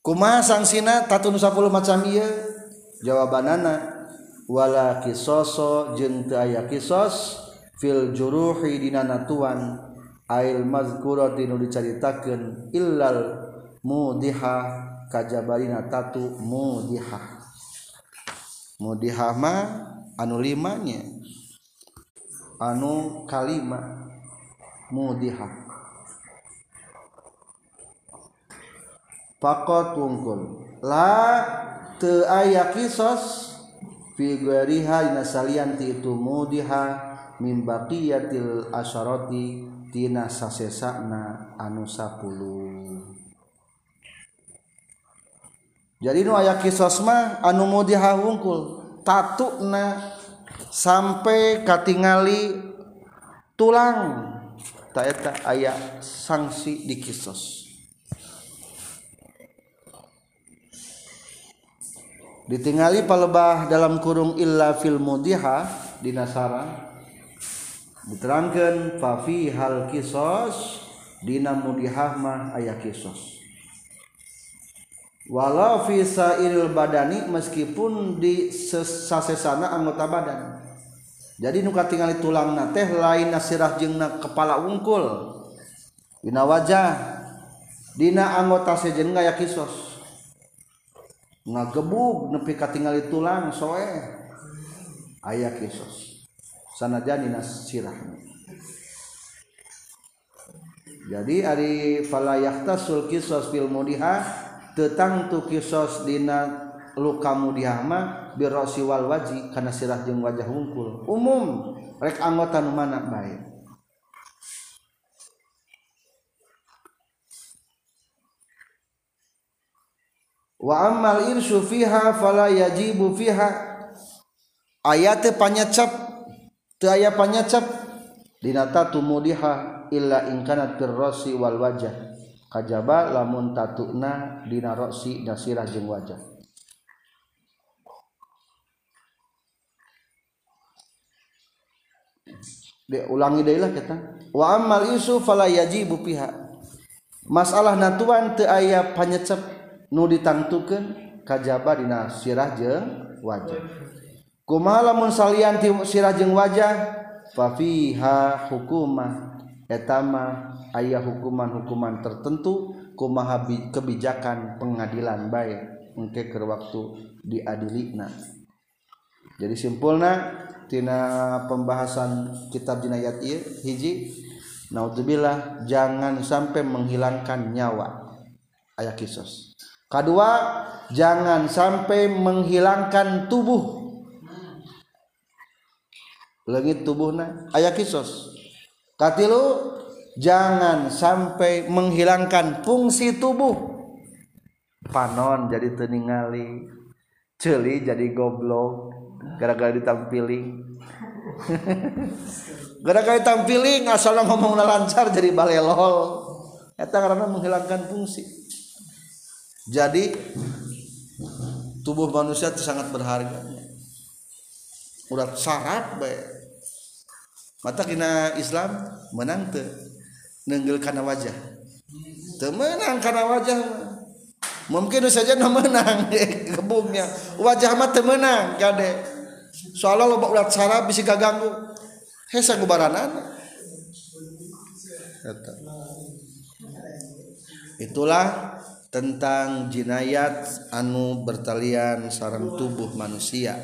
kumaha sangsina tatun 10 macam ieu? Jawabanana wala kisoso jeung teu aya kisos fil juruhi dina natuan ail mazkurati nu dicaritakeun illal mudiha kajabarina tatu mudiha mudiha ma anu limanya? Anu kalima mudiha pakot wungkul la te aya kisos fi ghairiha dina salian ti itu mudiha mimbaqiyatil asyarati tina sasesana anu 10 jadi nu aya kisos mah anu mau dihawungkul tatukna sampai katingali tulang. Tak eta aya sanksi di kisos. Ditingali palebah dalam kurung illa fil mudiha dinasarang diterangkan fafi hal kisos dina mudihah mah aya kisos. Walau fi sairil badani meskipun di sasesana anggota badan. Jadi nuka tingali tulang na teh lain nasirah jengna kepala wungkul. Dina wajah dina anggota sejen aya kisos. Ngagebug nepi katingali tulang soe aya kisos. Sanajan dina sirah jadi ari fala yahtasul kisos fil mudiha tetang tu kisos dina luka mudiha mah birrosi wal waji kana sirah jeung wajah hungkul umum rek anggota mana bae? Wa ammal irsu fiha fala yajibu fiha. Ayat panyacap aya panyacap. Dinata tumudiha illa ingkanat birrosi wal wajah. Kajaba lamun tatuna dina rosi dasirah jeung wajah. De, ulangi dailah kita. Wa amal isu fala yajibu piha masalah natuan teu aya panyecep nu ditangtukeun kajaba dina sirah jeung wajah. kuma lamun salian sirah jeung wajah? Fafiha hukumah etama ayah hukuman-hukuman tertentu kumaha kebijakan pengadilan baik engke ke waktu diadilina. Jadi simpulna tina pembahasan kitab jinayat ieu hiji naudzubillah jangan sampai menghilangkan nyawa. Ayat kisos. Kedua jangan sampai menghilangkan tubuh. Lagi tubuhnya ayat kisos. Katilu jangan sampai menghilangkan fungsi tubuh. Panon jadi teningali. Celi jadi goblok. Gara-gara ditampili. Gara-gara ditampili asal ngomong lancar jadi balelol. Itu karena menghilangkan fungsi. Jadi tubuh manusia itu sangat berharga. Urat syarat baik mata kina Islam menang te nenggel karena wajah. Temenang karena wajah mungkin saja no menang kebungnya. Wajah mah temenang kade soalnya lo urat syarat bisa ganggu hesa gubaranan itulah tentang jinayat anu bertalian sarang tubuh manusia